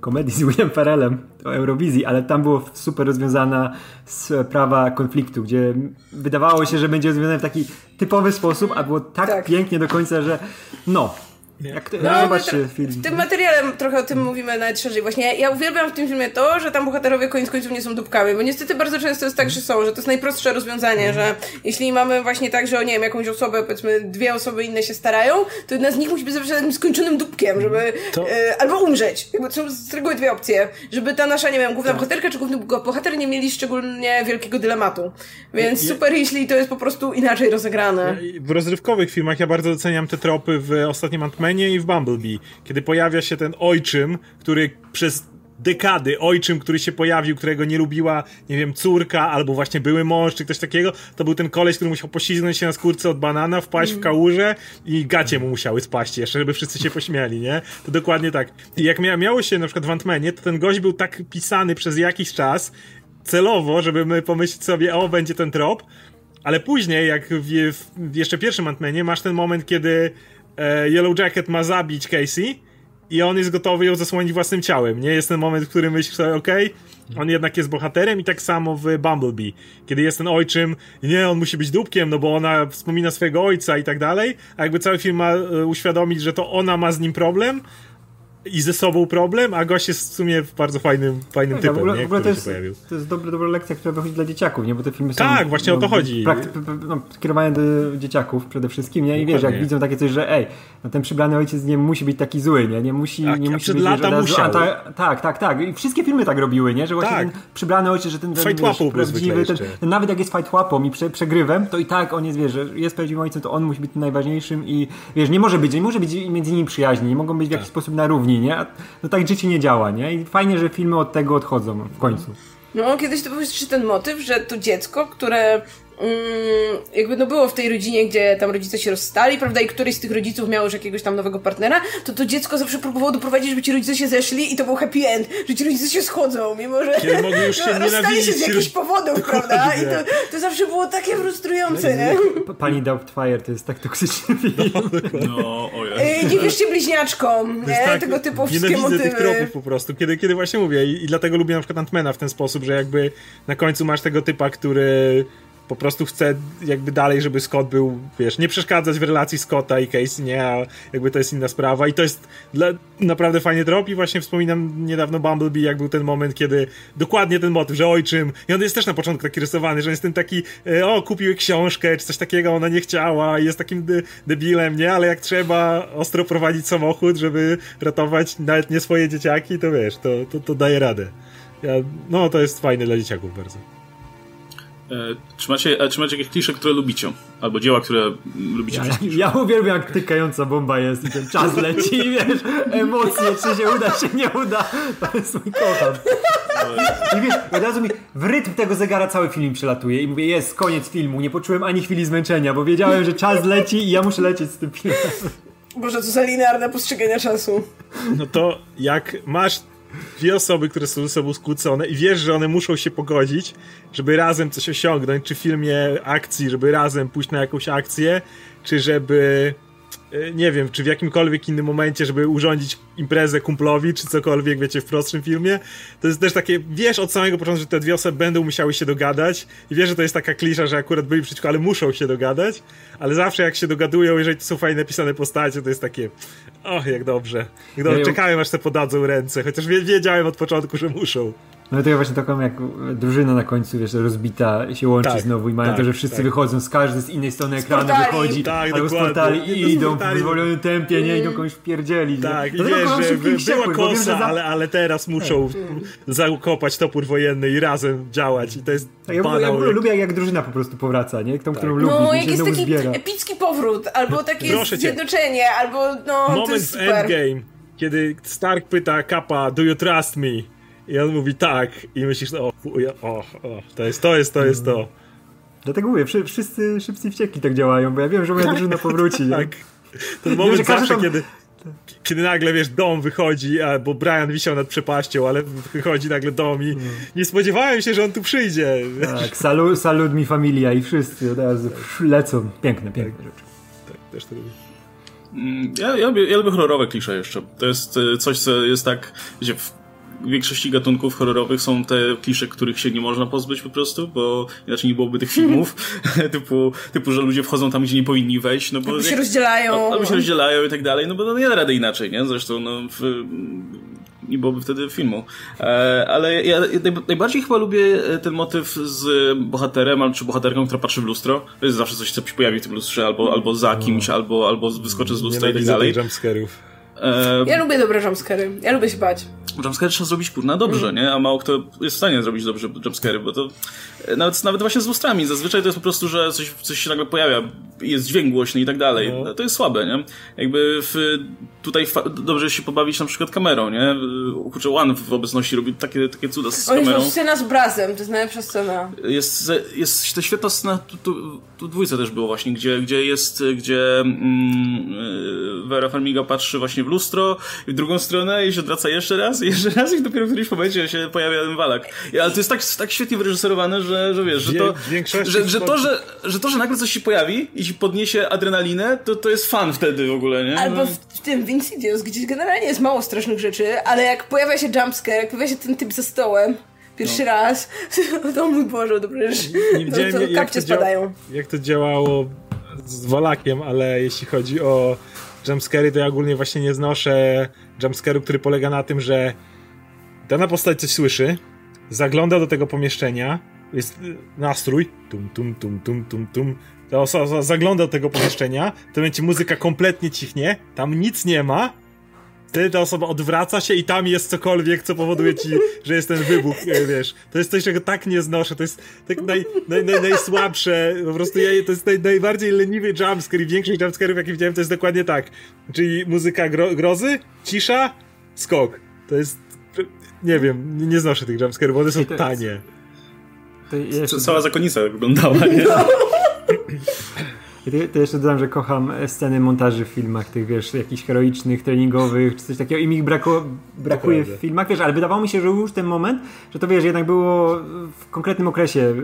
komedii z William Ferrellem o Eurowizji, ale tam było super rozwiązana sprawa konfliktu, gdzie wydawało się, że będzie rozwiązane w taki typowy sposób, a było tak, Tak. pięknie do końca, że no. Jak, No, zobaczcie film. W tym materiale trochę o tym mówimy nawet szerzej. Właśnie ja, ja uwielbiam w tym filmie to, że tam bohaterowie koniec końców nie są dupkami, bo niestety bardzo często jest tak, że są, że to jest najprostsze rozwiązanie, że jeśli mamy właśnie tak, że o nie wiem, jakąś osobę, powiedzmy dwie osoby inne się starają, to jedna z nich musi być zawsze takim skończonym dupkiem, żeby To- e, albo umrzeć. Jakby są z reguły dwie opcje, żeby ta nasza, nie wiem, Tak. główna bohaterka czy główny bohater nie mieli szczególnie wielkiego dylematu. Więc Je- super, jeśli to jest po prostu inaczej rozegrane. W rozrywkowych filmach ja bardzo doceniam te tropy w ostatnim I w Bumblebee, kiedy pojawia się ten ojczym, który przez dekady ojczym, który się pojawił, którego nie lubiła, nie wiem, córka, albo właśnie były mąż, czy ktoś takiego, to był ten koleś, który musiał poślizgnąć się na skórce od banana, wpaść w kałużę i gacie mu musiały spaść jeszcze, żeby wszyscy się pośmiali, nie? To dokładnie tak. I jak mia miało się na przykład w Ant-Manie, to ten gość był tak pisany przez jakiś czas, celowo, żeby my pomyśleć sobie, o, będzie ten trop, ale później, jak w, w jeszcze pierwszym Ant-Manie, masz ten moment, kiedy Yellow Jacket ma zabić Casey i on jest gotowy ją zasłonić własnym ciałem, nie? Jest ten moment, w którym myślisz sobie, okej, on jednak jest bohaterem i tak samo w Bumblebee, kiedy jest ten ojczym, nie, on musi być dupkiem, no bo ona wspomina swojego ojca i tak dalej, a jakby cały film ma e, uświadomić, że to ona ma z nim problem i ze sobą problem, a gość jest w sumie bardzo fajnym, fajnym Tak, typem, w ogóle, nie? w ogóle to jest, pojawił. to jest dobra, dobra lekcja, która wychodzi dla dzieciaków, nie? Bo te filmy są... Tak, właśnie o to chodzi. prakty- no, skierowane do dzieciaków przede wszystkim, nie? I wiesz, jak Dokładnie. widzą takie coś, że ej, no ten przybrany ojciec nie musi być taki zły, nie? Nie musi, Tak, nie musi przed być, lata wiesz, musiał. anta- Tak, tak, tak. I wszystkie filmy tak robiły, nie? Że właśnie Tak. ten przybrany ojciec, że ten, ten Fight wiesz, prawdziwy, ten, ten, nawet jak jest fight łapą i prze, przegrywem, to i tak on jest, wiesz, że jest prawdziwym ojcem, to on musi być tym najważniejszym i wiesz, nie może być, nie może być między nimi przyjaźni, nie mogą być w Tak. jakiś sposób na równi, nie? No tak życie nie działa, nie? I fajnie, że filmy od tego odchodzą w końcu. No, kiedyś to był jeszcze ten motyw, że to dziecko, które jakby no było w tej rodzinie, gdzie tam rodzice się rozstali, prawda, i któryś z tych rodziców miał już jakiegoś tam nowego partnera, to to dziecko zawsze próbowało doprowadzić, żeby ci rodzice się zeszli i to był happy end, że ci rodzice się schodzą, mimo że Kiedy mogli już się no, rozstali się z jakichś powodów, prawda, i to, to zawsze było takie frustrujące, nie? P- Pani Doubtfire to jest tak toksyczny film. No, ojej. Ej, Nie wierzcie bliźniaczkom, nie? tak, Tego typu wszystkie motywy. tych tropów po prostu, kiedy, kiedy właśnie mówię I, i dlatego lubię na przykład Antmana w ten sposób, że jakby na końcu masz tego typa, który po prostu chce jakby dalej, żeby Scott był, wiesz, nie przeszkadzać w relacji Scotta i Casey, nie, a jakby to jest inna sprawa i to jest dla, naprawdę fajnie trop i właśnie wspominam niedawno Bumblebee, jak był ten moment, kiedy dokładnie ten motyw, że ojczym i on jest też na początku taki rysowany, że jest ten taki, e, o, kupił książkę, czy coś takiego, ona nie chciała i jest takim de debilem, nie, ale jak trzeba ostro prowadzić samochód, żeby ratować nawet nie swoje dzieciaki, to wiesz, to, to, to daje radę. Ja, no, to jest fajne dla dzieciaków bardzo. E, czy, macie, a czy macie jakieś klisze, które lubicie? Albo dzieła, które lubicie Ja, ja uwielbiam jak tykająca bomba jest i ten czas leci i wiesz, emocje, czy się uda, czy nie uda. To jest mój kocham. I wiesz, od razu mi w rytm tego zegara cały film przelatuje i mówię, jest, koniec filmu, nie poczułem ani chwili zmęczenia, bo wiedziałem, że czas leci i ja muszę lecieć z tym filmem. Boże, co za linearne postrzeganie czasu. No to jak masz dwie osoby, które są ze sobą skłócone i wiesz, że one muszą się pogodzić, żeby razem coś osiągnąć, czy w filmie akcji, żeby razem pójść na jakąś akcję, czy żeby e, nie wiem, czy w jakimkolwiek innym momencie, żeby urządzić imprezę kumplowi, czy cokolwiek, wiecie, w prostszym filmie, to jest też takie, wiesz od samego początku, że te dwie osoby będą musiały się dogadać i wiesz, że to jest taka klisza, że akurat byli przeciwko, ale muszą się dogadać, ale zawsze jak się dogadują, jeżeli to są fajnie napisane postacie, to jest takie, och, jak dobrze. Jak dobrze. Czekałem, aż te podadzą ręce, chociaż wie- wiedziałem od początku, że muszą. No to ja właśnie taką jak drużyna na końcu, wiesz, rozbita się łączy Tak, znowu i mają tak, to, że wszyscy tak. wychodzą z każdej z innej strony ekranu, wychodzi, Tak, albo z dokładnie. portali Nie, i to idą w zwolnionym tempie, nie idą komuś wpierdzieli. Tak, i Dlatego wiesz, że by, była bo wiem, że kosa, za- ale, ale teraz muszą zakopać topór wojenny i razem działać i to jest Tak, ja, ja, lubię jak drużyna po prostu powraca, nie? Tą, którą lubi, No, jak jest taki zbiera. epicki powrót, albo takie Proszę cię. zjednoczenie, albo no, to Moment jest w super. Endgame, kiedy Stark pyta Kapa, do you trust me? I on mówi tak i myślisz, o, chuj, o, o to jest to, jest to, jest to. Dlatego mówię, wszy- wszyscy szybcy wścieki tak działają, bo ja wiem, że moja drużyna powróci. Tak. Ten moment każdy zawsze, tam- kiedy, kiedy nagle, wiesz, dom wychodzi, a, bo Brian wisiał nad przepaścią, ale wychodzi nagle dom i nie spodziewałem się, że on tu przyjdzie. Tak, salu, salud mi familia i wszyscy od razu lecą. Piękne, piękne rzeczy. Tak, też to lubię. Mm, Ja, ja, lubię, ja lubię horrorowe klisze jeszcze. To jest e, coś, co jest tak, gdzie w większości gatunków horrorowych są te klisze, których się nie można pozbyć po prostu, bo inaczej nie byłoby tych filmów, typu, typu, że ludzie wchodzą tam, gdzie nie powinni wejść, no bo... Albo się jak- rozdzielają. Albo się rozdzielają i tak dalej, no bo no nie da rady inaczej, nie? Zresztą, no... W, nie byłoby wtedy filmu. E, ale ja naj- najbardziej chyba lubię e, ten motyw z bohaterem, albo czy bohaterką, która patrzy w lustro. To jest zawsze coś, co się pojawi w tym lustrze, albo, albo za kimś, albo, albo wyskoczy z lustra i tak dalej. tych jumpscarów. E, Ja lubię dobre jumpscary. Ja lubię się bać. jumpscare trzeba zrobić kurna dobrze, nie? A mało kto jest w stanie zrobić dobrze jumpscary, bo to e, nawet, nawet właśnie z lustrami. Zazwyczaj to jest po prostu, że coś, coś się nagle pojawia, jest dźwięk głośny i tak dalej. No. To jest słabe, nie? Jakby w, tutaj dobrze się pobawić na przykład kamerą, nie? Kurczę, One w obecności robi takie, takie cuda z O kamerą. scena z brazem, to jest najlepsza scena. Jest, jest to świetna scena, tu, tu, tu dwójce też było właśnie, gdzie, gdzie jest, gdzie mm, y, Vera Farmiga patrzy właśnie w lustro i w drugą stronę i się odwraca jeszcze raz i jeszcze raz i dopiero w którymś momencie się pojawia ten walak. Ale to jest tak, tak świetnie wyreżyserowane, że, że wiesz, że to, że, że, to że, że to, że nagle coś się pojawi i ci podniesie adrenalinę, to, to jest fan wtedy w ogóle, nie? Albo w, w tym w Insidious, gdzie generalnie jest mało strasznych rzeczy, ale jak pojawia się jumpscare, jak pojawia się ten typ za stołem, pierwszy raz, to mój Boże, dobrze, Nie to, widziałem, to jak, to spadają. jak to działało z Wolakiem, ale jeśli chodzi o jumpscary, to ja ogólnie właśnie nie znoszę jumpscaru, który polega na tym, że dana postać coś słyszy, zagląda do tego pomieszczenia, jest y, nastrój, tum, tum, tum, tum, tum, tum, ta osoba zagląda do tego pomieszczenia, w tym momencie muzyka kompletnie cichnie, tam nic nie ma, Wtedy ta osoba odwraca się i tam jest cokolwiek, co powoduje ci, że jest ten wybuch, e, wiesz. To jest coś, czego tak nie znoszę. To jest tak naj, naj, naj, najsłabsze. Po prostu ja, to jest naj, najbardziej leniwy jumpscare i większość jumpscare'ów, jakie widziałem, to jest dokładnie tak. Czyli muzyka gro, grozy, cisza, skok. To jest... Nie wiem, nie, nie znoszę tych jumpscare'ów, bo one są tanie. To jeszcze, Cała zakonnica wyglądała, nie? to, to jeszcze dodam, że kocham sceny montaży w filmach, tych wiesz, jakichś heroicznych, treningowych, czy coś takiego i mi ich brako, brakuje w filmach, wiesz, ale wydawało mi się, że już ten moment, że to wiesz, jednak było w konkretnym okresie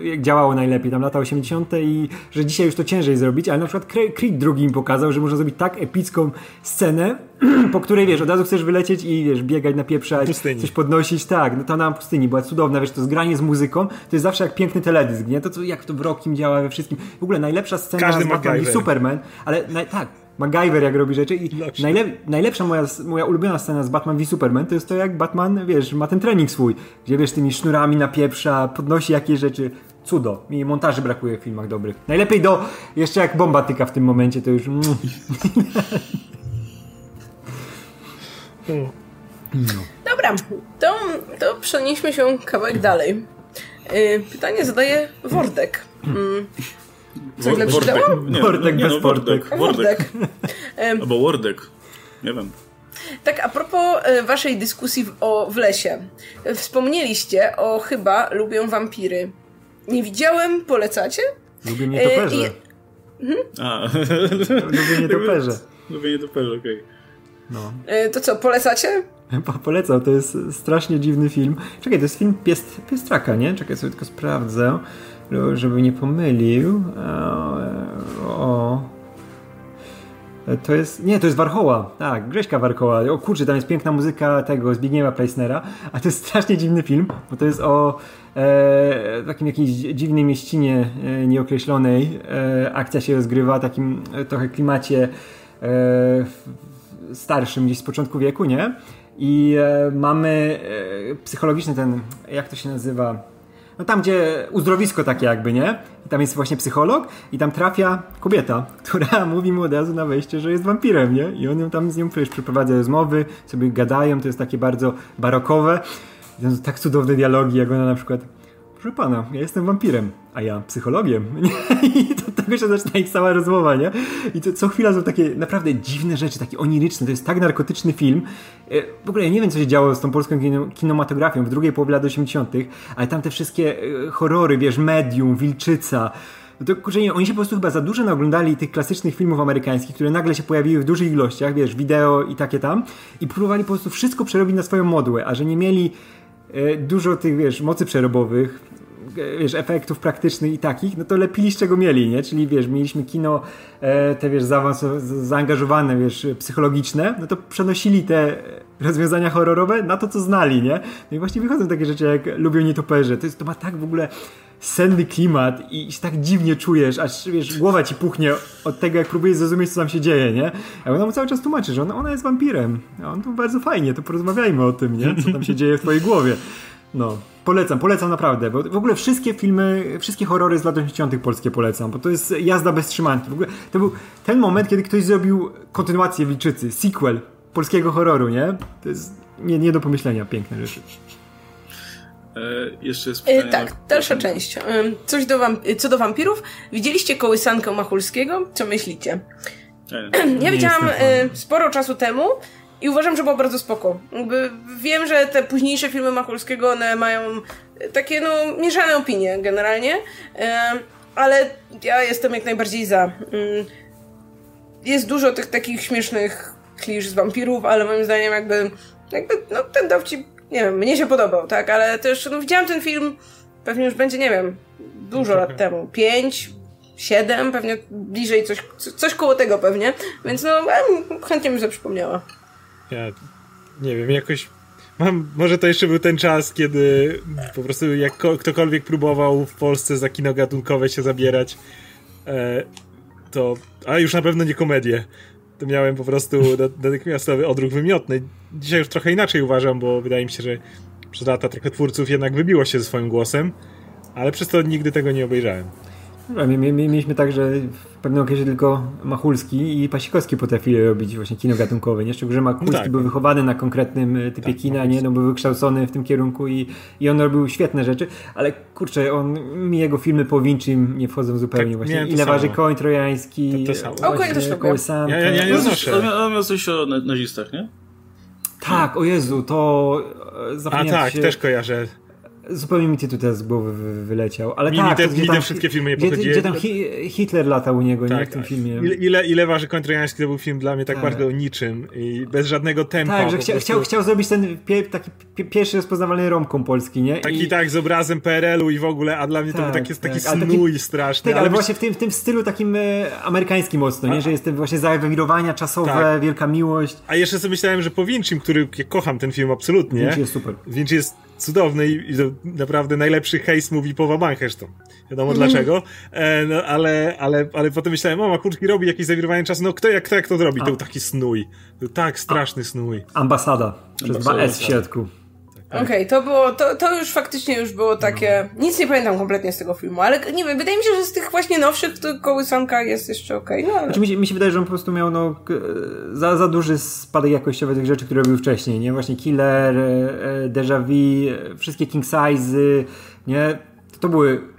e, jak działało najlepiej, tam lata 80. i że dzisiaj już to ciężej zrobić, ale na przykład Cre- Creed drugi mi pokazał, że można zrobić tak epicką scenę, po której wiesz, od razu chcesz wylecieć i wiesz, biegać, napieprzać, Pustyni. coś podnosić, tak, no to na pustyni była cudowna, wiesz, to zgranie z muzyką, to jest zawsze jak piękny teledysk, nie? To co, jak to w Rockim działa we wszystkim. W ogóle najlepsza scena Każdy z Batman i. Superman, ale naj, tak, MacGyver jak robi rzeczy i najlep, najlepsza moja, moja ulubiona scena z Batman v Superman to jest to jak Batman, wiesz, ma ten trening swój, gdzie wiesz, tymi sznurami napieprza, podnosi jakieś rzeczy. Cudo. Mi montaży brakuje w filmach dobrych. Najlepiej do, jeszcze jak bomba tyka w tym momencie, to już... Mm. Dobra, to, to przenieśmy się kawałek dalej. Y, Pytanie zadaje Wordek. Mm. Co źle przeczytałam? Nie, Wordek nie, bez no, Wordek. Wordek. Albo Wordek. Nie wiem. Tak, a propos e, waszej dyskusji w, o, w lesie. E, Wspomnieliście o chyba lubią wampiry. Nie widziałem, polecacie? Lubię E, nietoperze. i- A, Lubię nietoperze. lubię nietoperze, okej. No. E, To co, polecacie? Po- Polecam, to jest strasznie dziwny film. Czekaj, to jest film Piest, Piestraka, nie? Czekaj, sobie tylko sprawdzę, żeby nie pomylił. O, o. To jest, nie, to jest Warchoła, tak, Grześka Warchoła. O kurczę, tam jest piękna muzyka tego Zbigniewa Preissnera, a to jest strasznie dziwny film, bo to jest o e, takim jakiejś dziwnej mieścinie e, nieokreślonej. E, akcja się rozgrywa w takim e, trochę klimacie e, starszym, gdzieś z początku wieku, nie? I e, mamy e, psychologiczny ten, jak to się nazywa? No tam, gdzie uzdrowisko takie jakby, nie? I tam jest właśnie psycholog i tam trafia kobieta, która mówi mu od razu na wejście, że jest wampirem, nie? I on ją tam z nią przecież przeprowadza rozmowy, sobie gadają, to jest takie bardzo barokowe. I tak cudowne dialogi, jak ona na przykład proszę pana, ja jestem wampirem, a ja psychologiem. I to tego się zaczyna ich cała rozmowa, nie? I to co chwila są takie naprawdę dziwne rzeczy, takie oniryczne. To jest tak narkotyczny film. E, w ogóle ja nie wiem, co się działo z tą polską kinematografią w drugiej połowie lat 80., ale tam te wszystkie e, horrory, wiesz, medium, wilczyca. No to kurczę, oni się po prostu chyba za dużo naglądali tych klasycznych filmów amerykańskich, które nagle się pojawiły w dużych ilościach, wiesz, wideo i takie tam, i próbowali po prostu wszystko przerobić na swoją modłę, a że nie mieli dużo tych, wiesz, mocy przerobowych, wiesz, efektów praktycznych i takich, no to lepili z czego mieli, nie? Czyli wiesz, mieliśmy kino e, te, wiesz, zaangażowane, wiesz, psychologiczne, no to przenosili te rozwiązania horrorowe na to, co znali, nie? No i właśnie wychodzą takie rzeczy jak Lubią nietoperze. To, jest, to ma tak w ogóle senny klimat i się tak dziwnie czujesz, aż wiesz, głowa ci puchnie od tego, jak próbujesz zrozumieć, co tam się dzieje, nie? A ona mu cały czas tłumaczy, że ona, ona jest wampirem. A on tu bardzo fajnie, to porozmawiajmy o tym, nie? Co tam się dzieje w twojej głowie. No. Polecam, polecam naprawdę, bo w ogóle wszystkie filmy, wszystkie horrory z lat 80. polskie polecam, bo to jest jazda bez trzymanki. W ogóle to był ten moment, kiedy ktoś zrobił kontynuację Wilczycy, sequel polskiego horroru, nie? To jest nie, nie do pomyślenia, piękne rzeczy. E, jeszcze jest pytanie. E, tak, dalsza część. E, coś do co do wampirów. Widzieliście kołysankę Machulskiego? Co myślicie? Ja widziałam sporo czasu temu i uważam, że było bardzo spoko. Jakby wiem, że te późniejsze filmy Macholskiego, one mają takie, no, mieszane opinie generalnie, ale ja jestem jak najbardziej za. Mm, jest dużo tych takich śmiesznych klisz z wampirów, ale moim zdaniem jakby, jakby no, ten dowcip, nie wiem, mnie się podobał, tak, ale też no, widziałam ten film, pewnie już będzie, nie wiem, dużo lat temu, pięć, siedem, pewnie bliżej coś, coś koło tego pewnie, więc no chętnie mi się przypomniała. Ja nie wiem, jakoś Mam, może to jeszcze był ten czas, kiedy po prostu jak ktokolwiek próbował w Polsce za kino gatunkowe się zabierać, e, to, a już na pewno nie komedię, to miałem po prostu natychmiastowy odruch wymiotny. Dzisiaj już trochę inaczej uważam, bo wydaje mi się, że przez lata trochę twórców jednak wybiło się ze swoim głosem, ale przez to nigdy tego nie obejrzałem. Mieliśmy tak, że w pewnym okresie tylko Machulski i Pasikowski potrafili robić właśnie kino gatunkowe, nie? Szczególnie, że Machulski tak. był wychowany na konkretnym e, typie tak, kina, nie? No, był wykształcony w tym kierunku i, i on robił świetne rzeczy, ale kurczę, on, mi jego filmy po Winczym nie wchodzą zupełnie tak, właśnie. Ile waży koń trojański, to, to samo. O, koń też Ja, ja, ja nie znoszę. On miał coś o nazistach, nie? Tak, o Jezu, to e, A tak, się... też kojarzę. Zupełnie mi tytuł teraz z głowy wyleciał. Ale mi, tak, mi te, mi te wszystkie filmy nie gdzie, gdzie tam hi Hitler latał u niego, tak, nie? W tym filmie. Ile, ile, ile waży to był film dla mnie tak, tak, bardzo o niczym i bez żadnego tempa. Tak, że chcia, prostu... chciał, chciał zrobić ten taki pie, pierwszy rozpoznawalny romką polski, nie? Taki I... tak, z obrazem PRL-u i w ogóle, a dla mnie tak, to był taki, tak, taki snój taki, straszny. Tak, ale, ale właśnie w tym, w tym stylu takim e, amerykańskim mocno, nie? Że jest właśnie zawirowania czasowe, tak. wielka miłość. A jeszcze sobie myślałem, że po Vincim, który ja kocham ten film absolutnie. Vinci jest super. Vinci jest cudowny i, i naprawdę najlepszy hejs mówi połowa bank zresztą. Wiadomo mm. dlaczego, e, no, ale, ale, ale potem myślałem, mama kurczki robi jakieś zawirowanie czasu, no kto jak, kto jak to zrobi? To był taki snój. To był tak straszny A. snój. Ambasada. Przez dwa S w środku. Okej, okay, to było, to, to już faktycznie już było takie, nic nie pamiętam kompletnie z tego filmu, ale nie wiem, wydaje mi się, że z tych właśnie nowszych to kołysanka jest jeszcze okej, okay, no ale... Znaczy, mi, się, mi się wydaje, że on po prostu miał no, za, za duży spadek jakościowy tych rzeczy, które robił wcześniej, nie? Właśnie Killer, e, e, Deja Vu, wszystkie King Size, nie? To były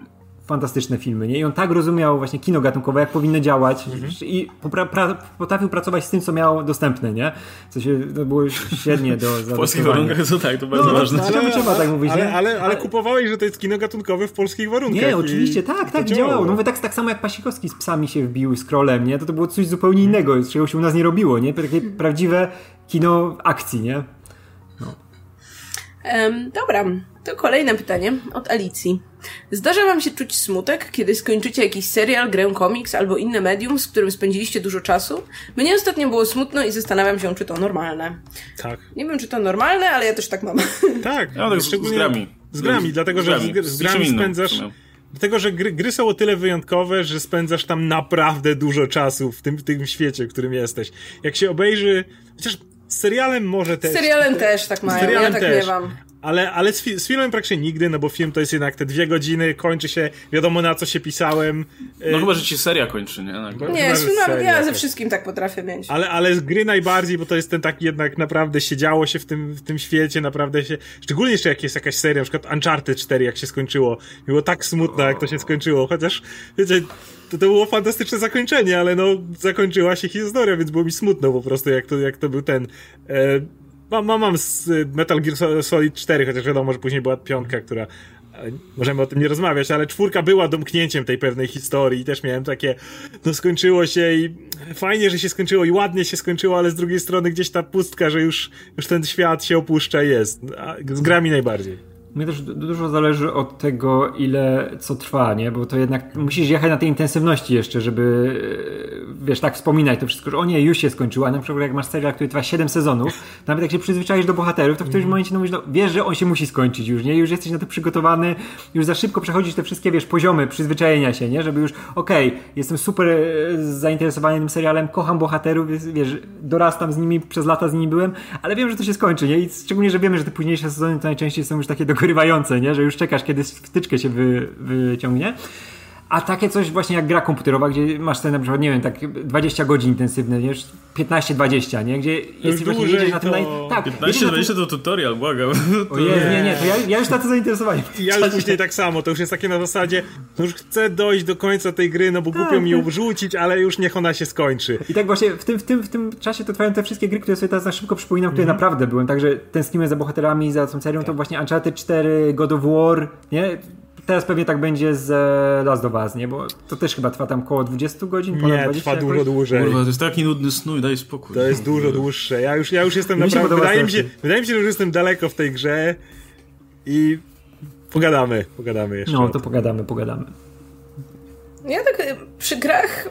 fantastyczne filmy, nie? I on tak rozumiał właśnie kino gatunkowe, jak powinno działać mhm. i pra, pra, potrafił pracować z tym, co miał dostępne, nie? Co się, to było średnie do W polskich warunkach to tak, to bardzo no, ważne. Ale, ale, trzeba tak mówić, ale, ale, ale, ale kupowałeś, że to jest kino gatunkowe w polskich warunkach. Nie, oczywiście, tak, tak, działało. działało. No mówię, tak, tak samo jak Pasikowski z psami się wbił, z krolem, nie? To to było coś zupełnie innego, z czego się u nas nie robiło, nie? Takie prawdziwe kino akcji, nie? No. Um, dobra, to kolejne pytanie od Alicji. Zdarza wam się czuć smutek, kiedy skończycie jakiś serial, grę, komiks albo inne medium, z którym spędziliście dużo czasu? Mnie ostatnio było smutno i zastanawiam się, czy to normalne. Tak. Nie wiem, czy to normalne, ale ja też tak mam. Tak, ja tak z, z grami. Z grami, dlatego że z, z grami spędzasz Dlatego, że gry, gry są o tyle wyjątkowe, że spędzasz tam naprawdę dużo czasu w tym, w tym świecie, w którym jesteś. Jak się obejrzy, chociaż z serialem może też. Z serialem też tak mają, serialem ja tak też. miewam. Ale, ale z, fi- z filmem praktycznie nigdy, no bo film to jest jednak te dwie godziny, kończy się, wiadomo na co się pisałem. No chyba, że ci seria kończy, nie? Nie, z seria ja ze też. wszystkim tak potrafię mieć. Ale, ale z gry najbardziej, bo to jest ten taki jednak naprawdę siedziało się w tym, w tym świecie, naprawdę się. Szczególnie jeszcze jak jest jakaś seria, na przykład Uncharted 4, jak się skończyło. Było tak smutno, jak to się skończyło, chociaż wiecie, to, to było fantastyczne zakończenie, ale no zakończyła się historia, więc było mi smutno po prostu, jak to, jak to był ten. E, mam, mam, mam z Metal Gear Solid 4, chociaż wiadomo, że później była piątka, która e, możemy o tym nie rozmawiać, ale czwórka była domknięciem tej pewnej historii i też miałem takie, no skończyło się i fajnie, że się skończyło i ładnie się skończyło, ale z drugiej strony gdzieś ta pustka, że już, już ten świat się opuszcza jest. Z grami najbardziej. Mnie też du- dużo zależy od tego, ile co trwa, nie? Bo to jednak musisz jechać na tej intensywności jeszcze, żeby wiesz, tak wspominać to wszystko, że o nie, już się skończyło, a na przykład jak masz serial, który trwa 7 sezonów, nawet jak się przyzwyczaisz do bohaterów, to w którymś momencie no, mówisz, no, wiesz, że on się musi skończyć już, nie? Już jesteś na to przygotowany, już za szybko przechodzisz te wszystkie, wiesz, poziomy przyzwyczajenia się, nie? Żeby już, okej, jestem super e, zainteresowany tym serialem, kocham bohaterów, wiesz, dorastam z nimi, przez lata z nimi byłem, ale wiem, że to się skończy, nie? I szczególnie, że wiemy, że te późniejsze sezony to najczęściej są już takie dogorywające, nie? Że już czekasz, kiedy wtyczkę się wy, wyciągnie. A takie coś właśnie jak gra komputerowa, gdzie masz sobie na przykład, nie wiem, tak 20 godzin intensywne, nie? 15-20, nie? Gdzie jesteś właśnie jedziesz na tym to- naj... Tak, jedziesz na tym... 15-20 to tutorial, błagam. O Jezu, nie, nie, to ja, ja już tacy zainteresowani. I ja już później tak samo, to już jest takie na zasadzie, no już chcę dojść do końca tej gry, no bo głupio mi ją wrzucić, ale już niech ona się skończy. I tak właśnie w tym, w, tym, w tym czasie to trwają te wszystkie gry, które sobie teraz na szybko przypominam, które naprawdę byłem. Także tęskniłem za bohaterami, za tą serią, to właśnie Uncharted 4, God of War, nie? Teraz pewnie tak będzie z e, Last of Us, nie? Bo to też chyba trwa tam około 20 godzin, ponad Nie, 20 trwa jakoś. dużo dłużej. Kurwa, to jest taki nudny snój, daj spokój. To jest dużo dłuższe. Ja już, ja już jestem Mi naprawdę. Wydaje mi, się, wydaje mi się, że już jestem daleko w tej grze i pogadamy, pogadamy jeszcze. No, to pogadamy, pogadamy. Ja tak y, przy grach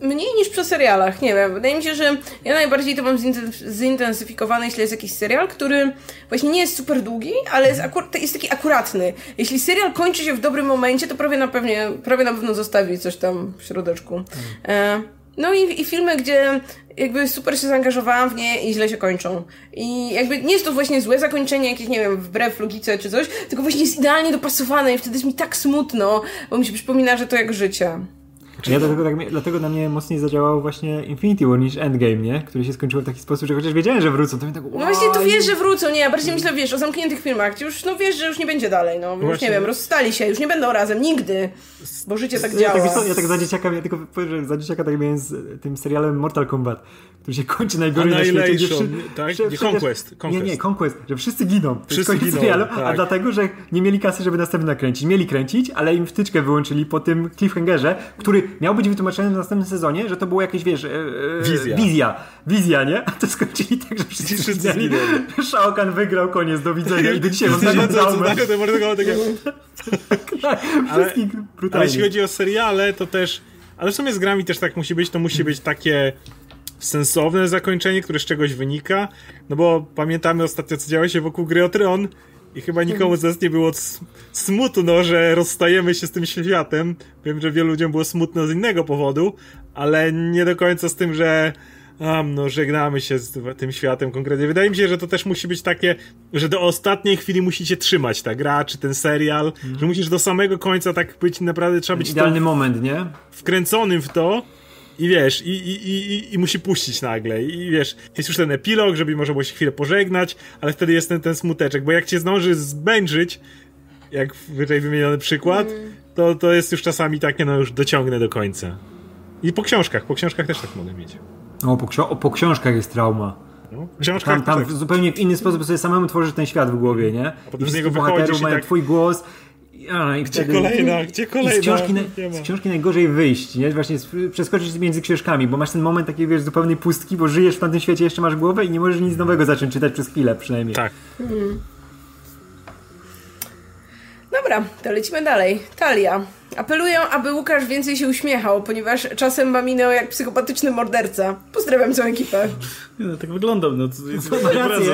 mniej niż przy serialach, nie wiem. Wydaje mi się, że ja najbardziej to mam zinten- zintensyfikowane, jeśli jest jakiś serial, który właśnie nie jest super długi, ale jest, akur- jest taki akuratny. Jeśli serial kończy się w dobrym momencie, to prawie na, pewnie, prawie na pewno zostawi coś tam w środeczku. E, no i, i filmy, gdzie jakby super się zaangażowałam w nie i źle się kończą. I jakby nie jest to właśnie złe zakończenie, jakieś, nie wiem, wbrew logice czy coś, tylko właśnie jest idealnie dopasowane i wtedy jest mi tak smutno, bo mi się przypomina, że to jak życie. Ja dlatego, tak, dlatego na mnie mocniej zadziałał właśnie Infinity War niż Endgame, nie? Który się skończył w taki sposób, że chociaż wiedziałem, że wrócą, to mi tak No właśnie, tu wiesz, że wrócą, nie, ja bardziej myślę, wiesz, o zamkniętych filmach, gdzie już, no wiesz, że już nie będzie dalej, no, już Właśnie. nie wiem, rozstali się, już nie będą razem, nigdy, bo życie tak Ja działa. tak, wiesz co, ja tak za dzieciaka, ja tylko powiem, że za dzieciaka tak miałem z tym serialem Mortal Kombat, który się kończy najgorzej na świecie. gdzie wszy- tak? wszy- Nie, Conquest, Nie, nie, Conquest, że wszyscy giną. Wszyscy giną, serialu, a tak. dlatego, że nie mieli kasy, żeby następny nakręcić. Mieli kręcić, ale im wtyczkę wyłączyli po tym cliffhangerze, który miał być wytłumaczony w następnym sezonie, że to było jakieś, wiesz, e, e, Wizja. wizja. Wizja, nie? A to skończyli tak, że wszyscy, zginęli. Shao Kahn wygrał, koniec, do widzenia i do dzisiaj mam taką traumę. tak, Tak, Ale- wszystkich Ale brutalnie. jeśli chodzi o seriale, to też. Ale w sumie z grami też tak musi być, to musi być takie sensowne zakończenie, które z czegoś wynika. No bo pamiętamy ostatnio, co działo się wokół gry o Tron. I chyba nikomu z nas nie było smutno, że rozstajemy się z tym światem. Wiem, że wielu ludziom było smutno z innego powodu, ale nie do końca z tym, że a, no, żegnamy się z tym światem konkretnie. Wydaje mi się, że to też musi być takie, że do ostatniej chwili musicie trzymać ta gra, czy ten serial, że musisz do samego końca tak być, naprawdę trzeba być Idealny moment, nie? wkręconym w to i wiesz, i, i, i, i, i musi puścić nagle. I wiesz, jest już ten epilog, żeby można było się chwilę pożegnać, ale wtedy jest ten, ten smuteczek, bo jak cię zdąży zbężyć, jak wyżej wymieniony przykład, to, to jest już czasami takie, no już dociągnę do końca. I po książkach, po książkach też tak mogę mieć. O, po, ksio- o, po książkach jest trauma. No, w książkach Tam, tam tak. w zupełnie w inny sposób sobie samemu tworzysz ten świat w głowie, nie? potem I z niego bohaterów wychodzisz i mają tak- twój głos. A, i Gdzie wtedy- kolejna? Gdzie I kolejna? z książki, na, z książki najgorzej wyjść, nie? Właśnie przeskoczyć między książkami, bo masz ten moment takiej, wiesz, zupełnej pustki, bo żyjesz w tamtym świecie, jeszcze masz głowę i nie możesz nic nowego zacząć czytać przez chwilę przynajmniej. Tak. Dobra, to lecimy dalej. Talia. Apeluję, aby Łukasz więcej się uśmiechał, ponieważ czasem ma minę jak psychopatyczny morderca. Pozdrawiam całą ekipę. Nie, no, tak wyglądam, no to jest Ma rację,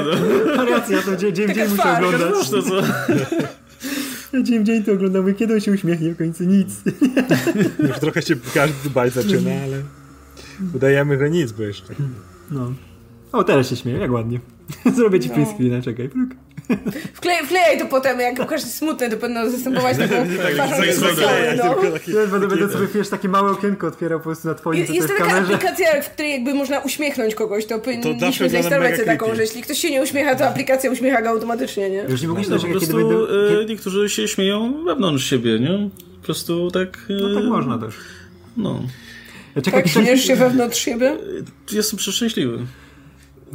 no. ma rację, ja to dzień, dzień, dzień muszę oglądać. Wiesz, to co? Dzień w dzień to oglądamy, kiedy on się uśmiechnie, w końcu nic. Już trochę się każdy bać zaczyna, ale udajemy, że nic, bo jeszcze. No. O, teraz się śmieję, jak ładnie. Zrobię ci no. print screena, czekaj. Wklej, wklejaj to potem, jak jest smutny, to będą zastępować taką tak, twarzą no. Ja będę, będę sobie wiesz, takie małe okienko otwierał po prostu na twoim Jest, jest taka kamerze. aplikacja, w której jakby można uśmiechnąć kogoś, to powinniśmy zainstalować sobie taką, że jeśli ktoś się nie uśmiecha, to aplikacja uśmiecha go automatycznie, nie? Już nie mogę no, po prostu. E, niektórzy się śmieją wewnątrz siebie, nie? Po prostu tak... No tak można też. No. Ja czekaj, tak, śmiesz się wewnątrz siebie? Jestem przeszczęśliwy.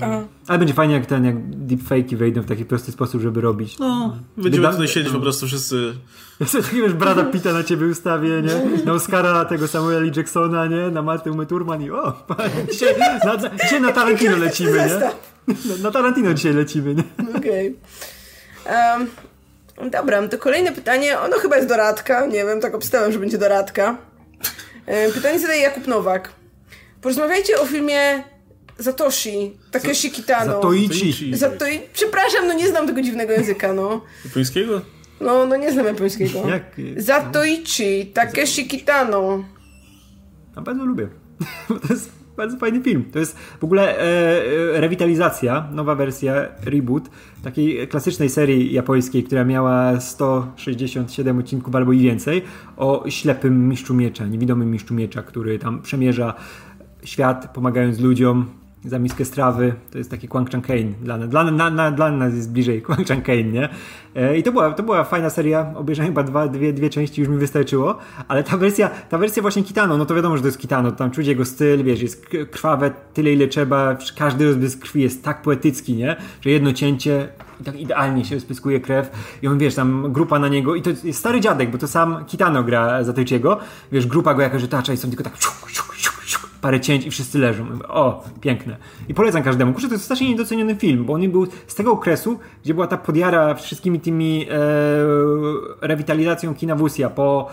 Aha. Ale będzie fajnie, jak ten, jak deepfake'i wejdą w taki prosty sposób, żeby robić. No, będziemy Wyda tutaj siedzieć no. po prostu wszyscy. Ja sobie taki, wiesz, Brada Pita na ciebie ustawię, nie? Na Oscara tego Samuela Jacksona, nie? Na Martę Meturman i o, dzisiaj na, dzisiaj na Tarantino lecimy, nie? Na, na Tarantino dzisiaj lecimy, nie? Okej. Okay. Um, dobra, to kolejne pytanie, ono chyba jest do Radka, nie wiem, tak obstałem, że będzie do Radka. Pytanie zadaje Jakub Nowak. Porozmawiajcie o filmie Zatoshi, Takeshi Kitano. Zatoichi. Zatoi... Przepraszam, no nie znam tego dziwnego języka, no. Japońskiego? No, no nie znam japońskiego. Jak? Zatoichi, Takeshi Kitano. A bardzo lubię. to jest bardzo fajny film. To jest w ogóle e, e, rewitalizacja, nowa wersja, reboot takiej klasycznej serii japońskiej, która miała 167 odcinków albo i więcej, o ślepym mistrzu miecza, niewidomym mistrzu miecza, który tam przemierza świat, pomagając ludziom za miskę strawy. To jest taki Kwang Chang Kane. Dla, dla, na, dla nas jest bliżej Kwang Chang Kane, nie? E, I to była, to była fajna seria. Obejrzałem chyba dwa, dwie, dwie części, już mi wystarczyło. Ale ta wersja, ta wersja właśnie Kitano, no to wiadomo, że to jest Kitano. Tam czuć jego styl, wiesz, jest krwawe tyle, ile trzeba. Każdy rozbrysk krwi jest tak poetycki, nie? Że jedno cięcie i tak idealnie się spyskuje krew i on, wiesz, tam grupa na niego i to jest stary dziadek, bo to sam Kitano gra za Tejciego. Wiesz, grupa go jakaś retacza i są tylko tak parę cięć i wszyscy leżą. O, piękne. I polecam każdemu. Kurczę, to jest strasznie niedoceniony film, bo on był z tego okresu, gdzie była ta podjara wszystkimi tymi e, rewitalizacją kina Wusia po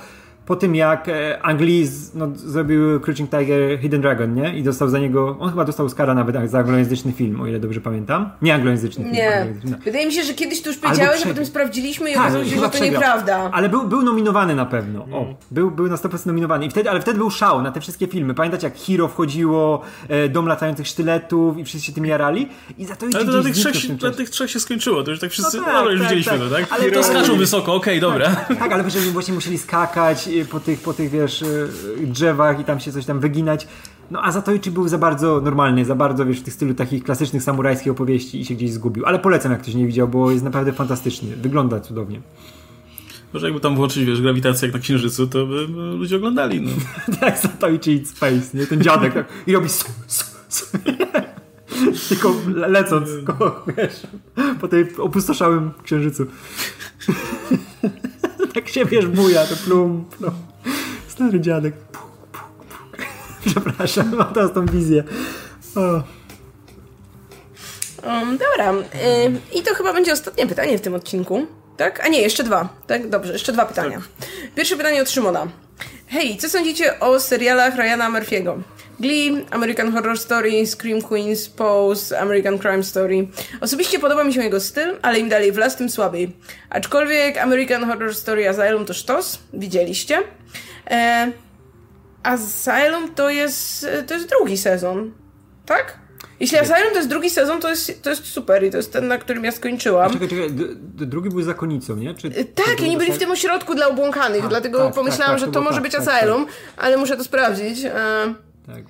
po tym jak e, Angliz no, zrobił Crouching Tiger Hidden Dragon, nie? I dostał za niego, on chyba dostał Oscara nawet za anglojęzyczny film, o ile dobrze pamiętam. Nie anglojęzyczny film. Nie. No. Wydaje mi się, że kiedyś to już powiedziałeś, a potem sprawdziliśmy i tak, okazało się, że to przegrał. nieprawda. Ale był, był nominowany na pewno. O, mm. był, był na 100% nominowany. I wtedy, ale wtedy był szał na te wszystkie filmy. Pamiętacie jak Hero wchodziło, e, Dom latających sztyletów i wszyscy się tym jarali? I za to Ale to dla tych, trzech, dla tych trzech się skończyło, to już tak wszyscy, no, tak, no już tak, widzieliśmy tak. to, tak? Ale to skaczą wysoko, okej, okay, dobra. Tak, tak ale właśnie musieli skakać po tych, po tych wiesz, y, drzewach i tam się coś tam wyginać. No a Zatoichi był za bardzo normalny, za bardzo wiesz, w tych stylu takich klasycznych samurajskich opowieści i się gdzieś zgubił. Ale polecam, jak ktoś nie widział, bo jest naprawdę fantastyczny. Wygląda cudownie. Może jakby tam włączyć, wiesz, grawitację jak na Księżycu, to by ludzie oglądali, no. tak, Zatoichi Space, nie? Ten dziadek tak, i robi su, su, su. Tylko lecąc, wiesz, po tej opustoszałym Księżycu. Tak się wiesz, buja, to plum, plum. Stary dziadek. Przepraszam, mam teraz tą wizję. O. Um, dobra. Yy, I to chyba będzie ostatnie pytanie w tym odcinku. Tak? A nie, jeszcze dwa. Tak? Dobrze, jeszcze dwa pytania. Tak. Pierwsze pytanie od Szymona. Hej, co sądzicie o serialach Ryana Murphy'ego? Glee, American Horror Story, Scream Queens, Pose, American Crime Story. Osobiście podoba mi się jego styl, ale im dalej w las, tym słabiej. Aczkolwiek American Horror Story Asylum to sztos, widzieliście. E, Asylum to jest, to jest drugi sezon, tak? Jeśli Asylum to jest drugi sezon, to jest, to jest super i to jest ten, na którym ja skończyłam. czekaj, czekaj, drugi był zakonnicą, nie? Czy, e, tak, oni byli w tym ośrodku dla obłąkanych, A, dlatego tak, tak pomyślałam, tak, tak, że to, może tak, być tak, Asylum, ale muszę to sprawdzić. E, tak,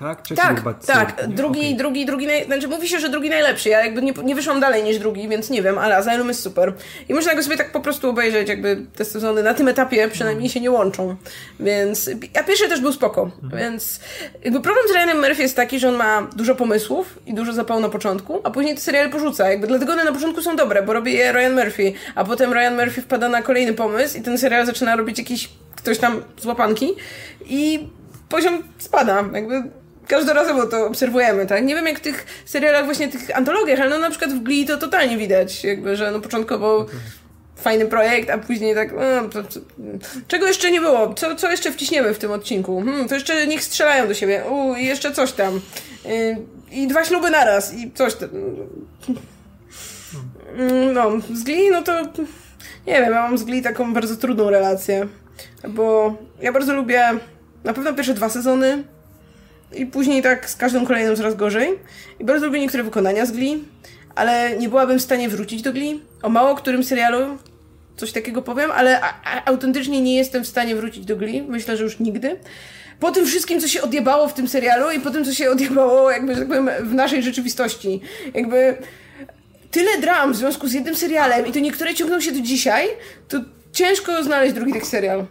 tak? Trzeci tak, tak. Drugi, okay. drugi, drugi, naj... znaczy mówi się, że drugi najlepszy. Ja jakby nie, nie wyszłam dalej niż drugi, więc nie wiem, ale Asylum jest super. I można go sobie tak po prostu obejrzeć, jakby te sezony na tym etapie przynajmniej się nie łączą. Więc, a pierwszy też był spoko. Mhm. Więc jakby problem z Ryanem Murphy jest taki, że on ma dużo pomysłów i dużo zapału na początku, a później te seriale porzuca. Jakby dlatego one na początku są dobre, bo robi je Ryan Murphy, a potem Ryan Murphy wpada na kolejny pomysł i ten serial zaczyna robić jakiś ktoś tam z łapanki i poziom spada. Jakby każdorazowo to obserwujemy, tak? Nie wiem jak w tych serialach, właśnie tych antologiach, ale no na przykład w Glee to totalnie widać, jakby, że no początkowo fajny projekt, a później tak, no, to, to, czego jeszcze nie było? Co, co jeszcze wciśniemy w tym odcinku? Hmm, to jeszcze niech strzelają do siebie. U, i jeszcze coś tam. Yy, I dwa śluby naraz i coś tam. Mm, no, z Glee, no to Nie wiem, ja mam z Glee taką bardzo trudną relację, bo ja bardzo lubię na pewno pierwsze dwa sezony i później tak z każdą kolejną coraz gorzej. I bardzo lubię niektóre wykonania z Glee, ale nie byłabym w stanie wrócić do Glee. O mało którym serialu coś takiego powiem, ale autentycznie nie jestem w stanie wrócić do Glee. Myślę, że już nigdy. Po tym wszystkim, co się odjebało w tym serialu i po tym, co się odjebało, jakby, tak powiem, w naszej rzeczywistości. Jakby tyle dram w związku z jednym serialem i to niektóre ciągną się do dzisiaj, to ciężko znaleźć drugi taki serial.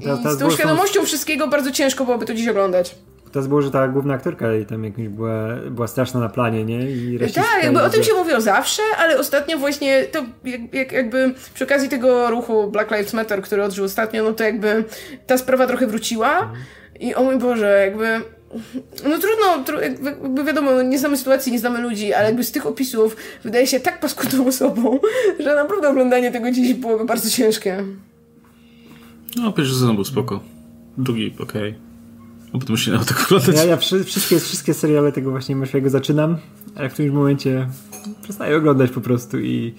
I Teraz- teraz z tą było- świadomością wszystkiego bardzo ciężko byłoby to dziś oglądać. To było, że ta główna aktorka i tam jakimś była, była straszna na planie, nie? I rasistka Tak, jakby i o tym się mówiło zawsze, ale ostatnio właśnie to jak, jak, jakby przy okazji tego ruchu Black Lives Matter, który odżył ostatnio, no to jakby ta sprawa trochę wróciła i o mój Boże, jakby no trudno, tru, jakby, wiadomo, no nie znamy sytuacji, nie znamy ludzi, ale jakby z tych opisów wydaje się tak paskudną osobą, że naprawdę oglądanie tego dziś byłoby bardzo ciężkie. No, pierwszy sezon był spoko. Drugi, okej. No potem już się dało tak oglądać. Ja, ja wszy- wszystkie, wszystkie seriale tego właśnie Murphy'ego zaczynam, ale w którymś momencie przestaję oglądać po prostu i,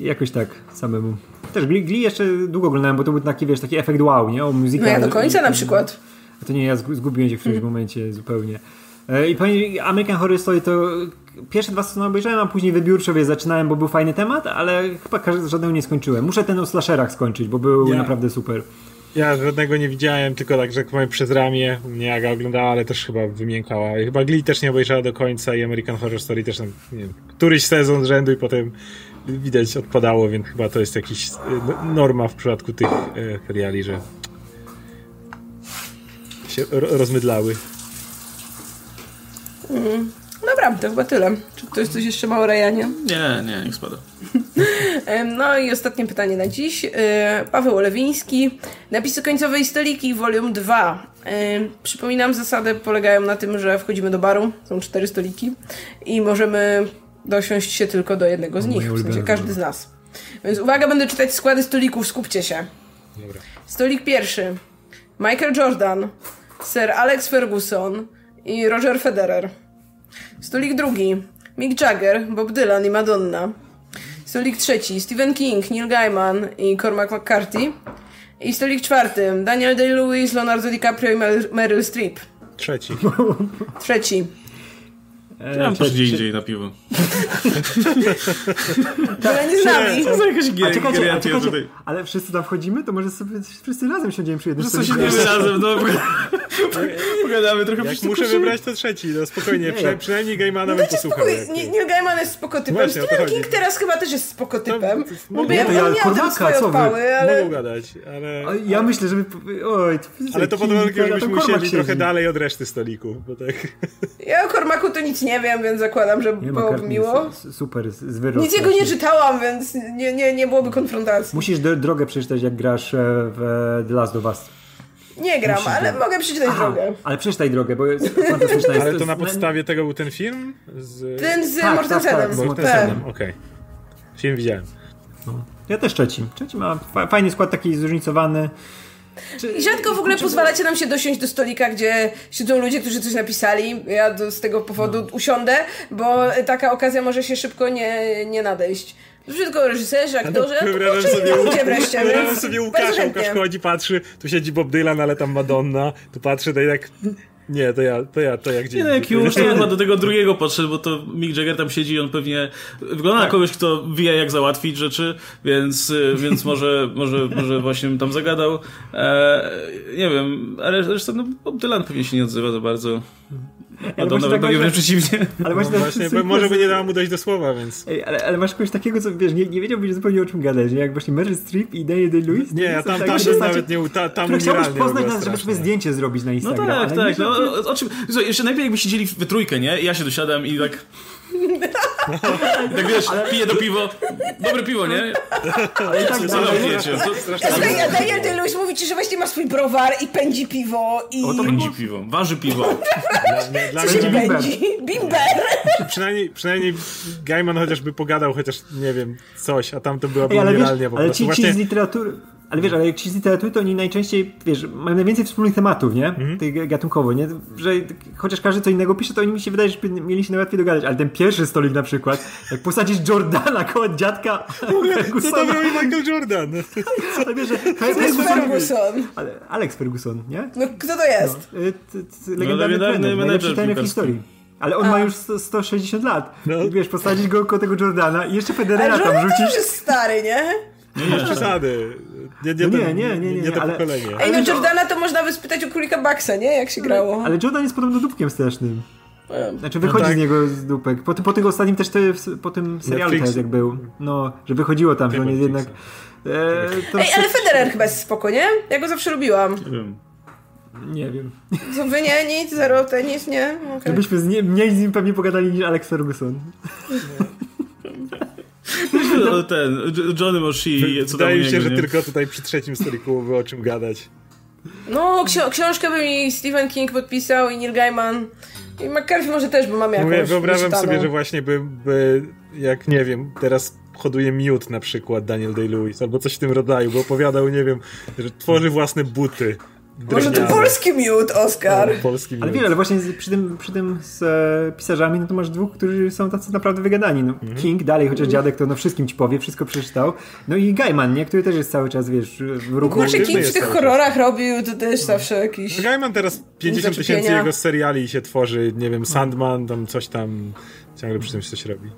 i jakoś tak samemu. Też Glee, Glee jeszcze długo oglądałem, bo to był taki, wiesz, taki efekt wow, nie? O muzykę. No ja do końca na przykład. To nie, ja zgu- zgubiłem się w którymś momencie zupełnie. E, I pani American Horror Story to pierwsze dwa sezony obejrzałem, a później wybiórczo wie, zaczynałem, bo był fajny temat, ale chyba żadnego nie skończyłem. Muszę ten o slasherach skończyć, bo był Ja. naprawdę super. Ja żadnego nie widziałem, tylko tak, że powiem przez ramię. Mnie Aga oglądała, ale też chyba wymiękała. I Chyba Glee też nie obejrzała do końca i American Horror Story też tam, nie wiem, któryś sezon z rzędu i potem widać odpadało, więc chyba to jest jakiś e, no- norma w przypadku tych e, seriali, że się ro- rozmydlały. Dobra, to chyba tyle. Czy ktoś coś jeszcze ma o Rejanie? Nie, nie, niech spada. No i ostatnie pytanie na dziś. E, Paweł Olewiński. Napisy końcowe i stoliki, volume 2. Em, Przypominam, zasady polegają na tym, że wchodzimy do baru, są cztery stoliki i możemy dosiąść się tylko do jednego z nich, w sensie każdy z nas. Więc uwaga, będę czytać składy stolików, skupcie się. Dobra. Stolik pierwszy. Michael Jordan, Sir Alex Ferguson i Roger Federer. Stolik drugi. Mick Jagger, Bob Dylan i Madonna. Stolik trzeci. Stephen King, Neil Gaiman i Cormac McCarthy. I stolik czwarty. Daniel Day-Lewis, Leonardo DiCaprio i Mer- Meryl Streep. Trzeci. Trzeci. Ja mam też gdzie indziej na piwo. Ale nie z nami. To za jakaś A czekajcie, a czekajcie, tutaj. ale wszyscy tam wchodzimy, to może sobie wszyscy razem siądziemy przy jednym No co nie razem, no pogadamy trochę Jak muszę wybrać, to trzeci. No spokojnie, przy, przynajmniej Gaimana bym Dajcie posłuchał. Nie- Neil Gaiman jest spoko typem. Stephen. King teraz chyba też jest spoko typem. to ja on miał Cormaca, tam swoje co odpały, ale... Mogą gadać, ale... Ja myślę, żeby... Oj, Ale to pod King, warunkiem, a żebyśmy usiedli trochę dalej od reszty stoliku, bo tak... Ja o Cormacu to nic nie wiem, więc zakładam, że Nie, byłoby McCartney miło. super, z- wyrok Nic jego nie czytałam, więc nie, nie, nie byłoby konfrontacji. Musisz drogę przeczytać, jak grasz e, w e, The Last of Us. Nie gram, Musisz ale grać. mogę przeczytać drogę. Ale przeczytaj drogę, bo jest fantastyczna. Ale to na podstawie tego był ten film? Z... Ten z Tak, Mortensenem. tak, tak, z Mortensenem, okej. Film widziałem. Ja też trzeci. Trzeci ma fa- fajny skład, taki zróżnicowany. I rzadko w ogóle pozwalacie nam się dosiąść do stolika, gdzie siedzą ludzie, którzy coś napisali. Ja do, z tego powodu usiądę, bo taka okazja może się szybko nie, nie nadejść. Tylko reżyserzy, aktorzy, a to Wyobrażam kurczę, sobie, ludzie wreszcie. wyobrażam sobie Łukasza. Łukasz chodzi, patrzy, tu siedzi Bob Dylan, ale tam Madonna, tu patrzy, to i tak... Nie, to ja, to ja, to jak gdzie Nie no, jak już to chyba do tego drugiego podszedł, bo to Mick Jagger tam siedzi i on pewnie wygląda na kogoś, kto wie jak załatwić rzeczy, więc, y, więc może, może, może właśnie tam zagadał. E, nie wiem, ale zresztą no, Bob Dylan pewnie się nie odzywa za bardzo. Madonna właśnie tak wręcz przeciwnie. Ale właśnie, No właśnie, bo może by nie dało mu dojść do słowa, więc... Ej, ale, ale masz kogoś takiego, co wiesz, nie, nie wiedziałbyś zupełnie o czym gadać, nie? Jak właśnie Meryl Streep i Daniel Day-Lewis. Nie, ja tam, tam postacie, nawet nie... Ta, tam chciałbyś poznać, nas, żeby sobie zdjęcie zrobić na No Instagram. tak, ale tak. nie, No, o, czym, słuchaj, jeszcze najpierw jakby siedzieli w trójkę, nie? I ja się dosiadam i tak... Tak wiesz, piję do piwo. Dobre piwo, nie? ale i tak, Co tam ale- pijecie? Co- Słuchaj, a Daniel Day-Lewis mówi ci, że właśnie ma swój browar i pędzi piwo i... O, to Pędzi piwo, waży piwo. Dla, nie, dla Co się Bimber. pędzi? Bimber! przynajmniej, przynajmniej Gaiman chociażby pogadał chociaż, nie wiem, coś, a tam to była ale umieralnia po ale prostu. ci, ci Właśnie z literatury... Ale wiesz, ale jak ci z literatury, to oni najczęściej, wiesz, mają najwięcej wspólnych tematów, nie? Mhm. Tych gatunkowo, nie? Że chociaż każdy co innego pisze, to oni mi się wydaje, że mieli się najłatwiej dogadać. Ale ten pierwszy stolik na przykład, jak posadzisz Jordana koło dziadka Co tam robi Michael Jordan? ale wiesz, że To jest Ferguson. Ale Alex Ferguson, nie? No kto to jest? Y, t- t- Legendarny legendarny trener, menedżer najlepszy trener w historii. Ale on ma już 100, 160 lat. No. I wiesz, posadzić go koło tego Jordana i jeszcze Ale Federera Jordan tam to już rzucić. jest stary, nie? Przesady. Nie, nie, No to- nie, nie, nie, nie, nie to ale- pokolenie. Ej, no Jordana to można by spytać o królika Baxa, nie? Jak się grało. Ale Jordan jest podobno dupkiem strasznym. Znaczy wychodzi tak. z niego z dupek. Po, po tym ostatnim też te, po tym serialu Netflixie. teraz jak był. No, że wychodziło tam, że on jest jednak... E, to Ej, ale Federer chyba jest spoko, nie? Ja go zawsze lubiłam. Nie wiem. Nie wiem. Co wy nie, nic, zero, tenis, nie? Okej. Żebyśmy z nie, mniej z nim pewnie pogadali niż Alex Ferguson. No, Ten, Johnny Moshi, Wydaje mi się, niego, że nie? tylko tutaj przy trzecim stoliku było o czym gadać. No, ksio- książkę by mi Stephen King podpisał i Neil Gaiman. I McCarthy może też, bo mam jakąś Mówię, wyobrażam sobie, że właśnie by, by, jak nie wiem, teraz hoduje miód na przykład Daniel Day-Lewis albo coś w tym rodzaju, bo opowiadał, nie wiem, że tworzy własne buty. Może to polski miód, Oscar. Polski Ale miód. wiele, ale właśnie przy tym, przy tym z e, pisarzami, no to masz dwóch, którzy są tacy naprawdę wygadani. No, Mhm. King dalej, chociaż dziadek to no wszystkim ci powie, wszystko przeczytał. No i Gaiman, nie? Który też jest cały czas, wiesz, w ruchu. Kurczę, King w tych horrorach robił, to też zawsze jakiś... Gaiman teraz 50 tysięcy jego seriali się tworzy, nie wiem, Sandman, tam coś tam, ciągle przy tym coś robi.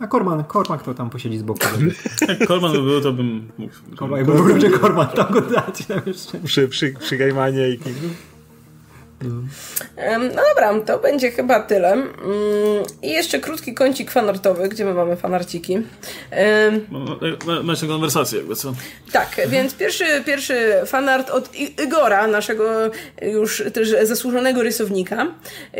A Korman, Korman to tam posiedzi z boku. Jak Coleman by był, to bym mógł. Korman, jakby był że Korman, tam go dać. Tam jeszcze. Przy, przy, przy Gaimanie i Kingu. No dobra, to będzie chyba tyle. Mm, I jeszcze krótki kącik fanartowy, gdzie my mamy fanarciki. Em, Ma- Masz tę konwersację, jakby co? Tak, więc pierwszy, pierwszy fanart od Igora, naszego już też zasłużonego rysownika,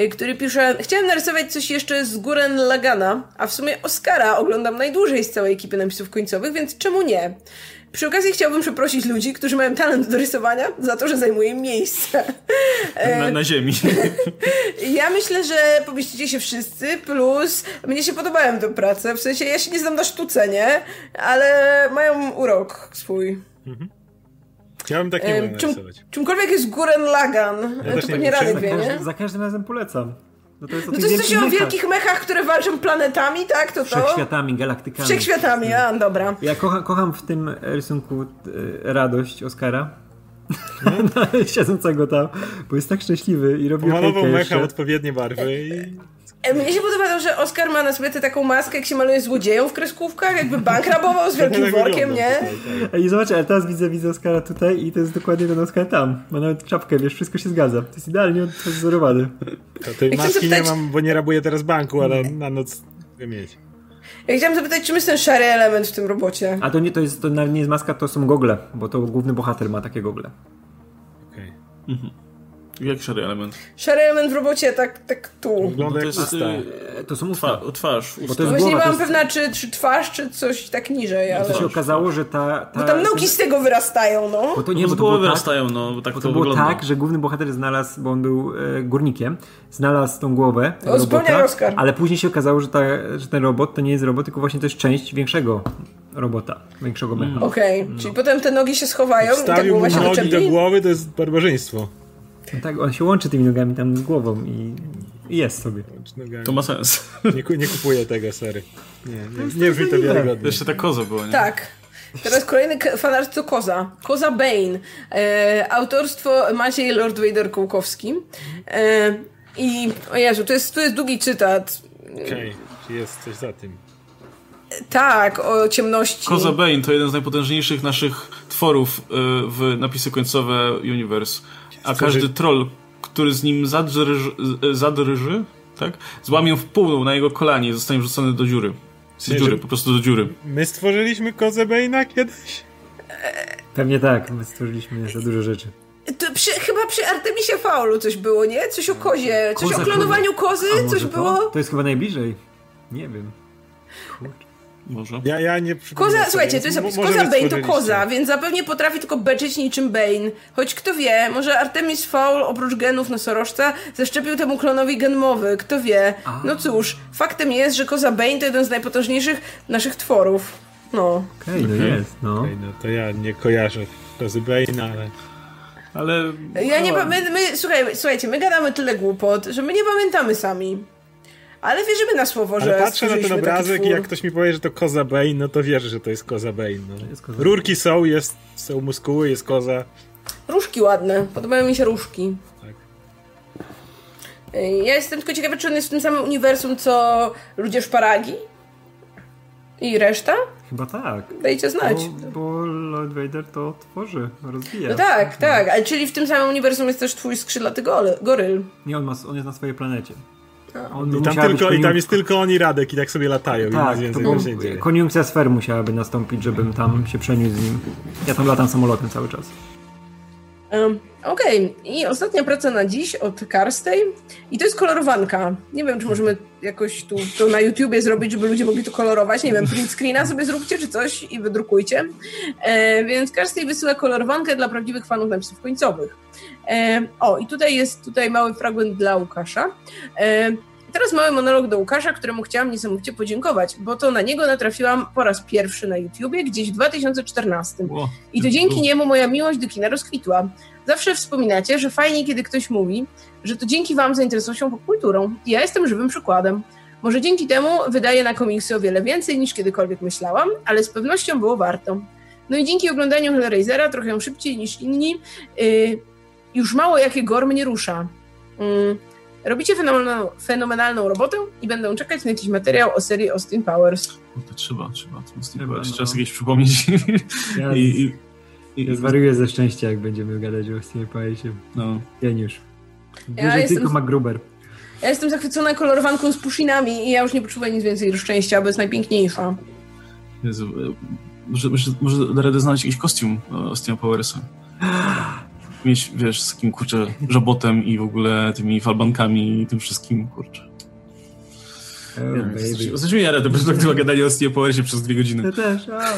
y, który pisze Chciałem narysować coś jeszcze z Guren Lagana, a w sumie Oscara oglądam najdłużej z całej ekipy napisów końcowych, więc czemu nie? Przy okazji chciałbym przeprosić ludzi, którzy mają talent do rysowania za to, że zajmuję miejsce. Na, na ziemi. Ja myślę, że pomieścicie się wszyscy, plus mnie się podobają te prace, w sensie ja się nie znam na sztuce, nie? Ale mają urok swój. Ja bym tak nie czym, narysować. czymkolwiek jest Guren Lagan, też to nie pewnie wiem, Radek wie, nie? za każdym razem polecam. No to jest o No to jest coś wielkich o mechach. wielkich mechach, które walczą planetami, tak? To to? Wszechświatami, galaktykami. Wszechświatami, a dobra. Ja kocham, kocham w tym rysunku e, radość Oscara. Siedzącego tam, bo jest tak szczęśliwy i robi Pomalował mecha jeszcze. odpowiednie barwy i Mnie się podoba to, że Oscar ma na sobie tę taką maskę, jak się maluje złodzieją w kreskówkach, jakby bank rabował z wielkim tak workiem, wygląda nie? tutaj, tak. Ej, zobacz, ale teraz widzę, widzę Oscara tutaj i to jest dokładnie ten Oscar tam. Ma nawet czapkę, wiesz, wszystko się zgadza. To jest idealnie odwzorowany. To tej chcę maski nie zapytać- mam, bo nie rabuję teraz banku, ale na noc mogę mieć. Ja chciałam zapytać, czym jest ten szary element w tym robocie? A to nie, to jest, to nie jest maska, to są gogle, bo to główny bohater ma takie gogle. Okej. Jaki szary element? Szary element w robocie, tak, tak tu. Wygląda To jak jest usta. y, E, To są usta. twa, twarz, usta. to jest Właśnie nie głowa, byłam jest- pewna, czy, czy twarz, czy coś tak niżej, ale... To się okazało, że ta... ta Bo tam nogi z tego wyrastają, no. Bo to Nie, nie, bo bo to było tak, wyrastają, no, bo tak bo to, to było wygląda. tak, że główny bohater znalazł, bo on był e, górnikiem, znalazł tą głowę tego O, spełniaj robota, ale później się okazało, że, ta, że ten robot to nie jest robot, tylko właśnie to jest część większego robota, większego mecha. Okej, czyli potem te nogi się schowają i ta Wstawił mu głowa się nogi do głowy, to jest barbarzyństwo. No tak, on się łączy tymi nogami tam z głową i, i jest sobie. To ma sens. Nie, nie kupuję tego, sery. Nie, nie, nie brzmi to wiarygodnie. Jeszcze ta koza była, nie? Tak. Teraz kolejny fanart to Koza. Koza Bane. E, autorstwo Maciej Lord Vader Kołkowski. E, I, o Jezu, to jest, to jest długi cytat. Okej, czy jest coś za tym? Tak, o ciemności. Koza Bane to jeden z najpotężniejszych naszych tworów y, w napisy końcowe Universe. A Stworzy- każdy troll, który z nim zadrży, zadrży tak? złamię w pół na jego kolanie i zostanie wrzucony do dziury. Z dziury, po prostu do dziury. My stworzyliśmy kozę Bane'a kiedyś? Pewnie tak, my stworzyliśmy za dużo rzeczy. To przy, chyba przy Artemisie Faulu coś było, nie? Coś o kozie. Coś Koza, o klonowaniu koza. kozy, coś to? było. To jest chyba najbliżej. Nie wiem. Może. Ja, ja nie przypominam Koza, słuchajcie, to jest może Koza Bane to koza, więc zapewnie potrafi tylko beczyć niczym Bane. Choć kto wie, może Artemis Fowl oprócz genów nosorożca zaszczepił temu klonowi gen mowy, kto wie. No cóż, faktem jest, że koza Bane to jeden z najpotężniejszych naszych tworów. No. Okej, no Okej. jest, no. Okej, no to ja nie kojarzę Kozy Bane'a, ale... Ale... Ja nie no, pa- my, my, słuchaj, słuchajcie, my gadamy tyle głupot, że my nie pamiętamy sami. Ale wierzymy na słowo, Ale że patrzę na ten obrazek i jak ktoś mi powie, że to Koza Bane, no to wierzę, że to jest Koza Bane. No. jest Koza Rurki są, jest, są muskuły, jest koza. Różki ładne, podobają mi się różki. Tak. Ja jestem tylko ciekawa, czy on jest w tym samym uniwersum, co ludzie szparagi? I reszta? Chyba tak. Dajcie znać. Bo, bo Lord Vader to tworzy, rozwija. No tak, tak, ale czyli w tym samym uniwersum jest też twój skrzydlaty goryl. Nie, on, ma, on jest na swojej planecie. On I tam, tylko, być I tam koniunk- jest tylko on i Radek i tak sobie latają Tak, i to więcej był, tam się nie dzieje. koniunkcja sfer musiałaby nastąpić, żebym tam się przeniósł z nim. Ja tam latam samolotem cały czas. Um, Okej, i ostatnia praca na dziś od Karstej. I to jest kolorowanka. Nie wiem, czy możemy jakoś tu to na YouTubie zrobić, żeby ludzie mogli to kolorować. Nie wiem, print screena sobie zróbcie czy coś i wydrukujcie. E, więc Karstej wysyła kolorowankę dla prawdziwych fanów napisów końcowych. O, i tutaj jest tutaj mały fragment dla Łukasza. Teraz mały monolog do Łukasza, któremu chciałam niesamowicie podziękować, bo to na niego natrafiłam po raz pierwszy na YouTubie gdzieś w 2014. Ło. I to dzięki niemu moja miłość do kina rozkwitła. Zawsze wspominacie, że fajnie, kiedy ktoś mówi, że to dzięki wam zainteresował się popkulturą. I ja jestem żywym przykładem. Może dzięki temu wydaję na komiksy o wiele więcej niż kiedykolwiek myślałam, ale z pewnością było warto. No i dzięki oglądaniu Hellraisera trochę szybciej niż inni, yy, już mało jakie gor mnie rusza. Yy, robicie fenomenalną, fenomenalną robotę i będę czekać na jakiś materiał o serii Austin Powers. No to trzeba, trzeba. To jest Trzeba, jeszcze no. raz jakieś przypomnieć. Ja, I, i, i, ja zwariuję ze szczęścia, jak będziemy gadać o Steve Page'ie. no. Geniusz. Ja jestem- tylko MacGruber. Ja jestem zachwycona kolorowanką z puszinami i ja już nie poczuwam nic więcej do szczęścia, bo jest najpiękniejsza. Jezu, może, może, może da radę znaleźć jakiś kostium e, Austina Powersa. Mieć, wiesz, z takim, kurczę, żobotem i w ogóle tymi falbankami i tym wszystkim, kurczę. Oh. Zacznie mi radę perspektywa gadania o Austin Powersie przez dwie godziny. To też. Oh,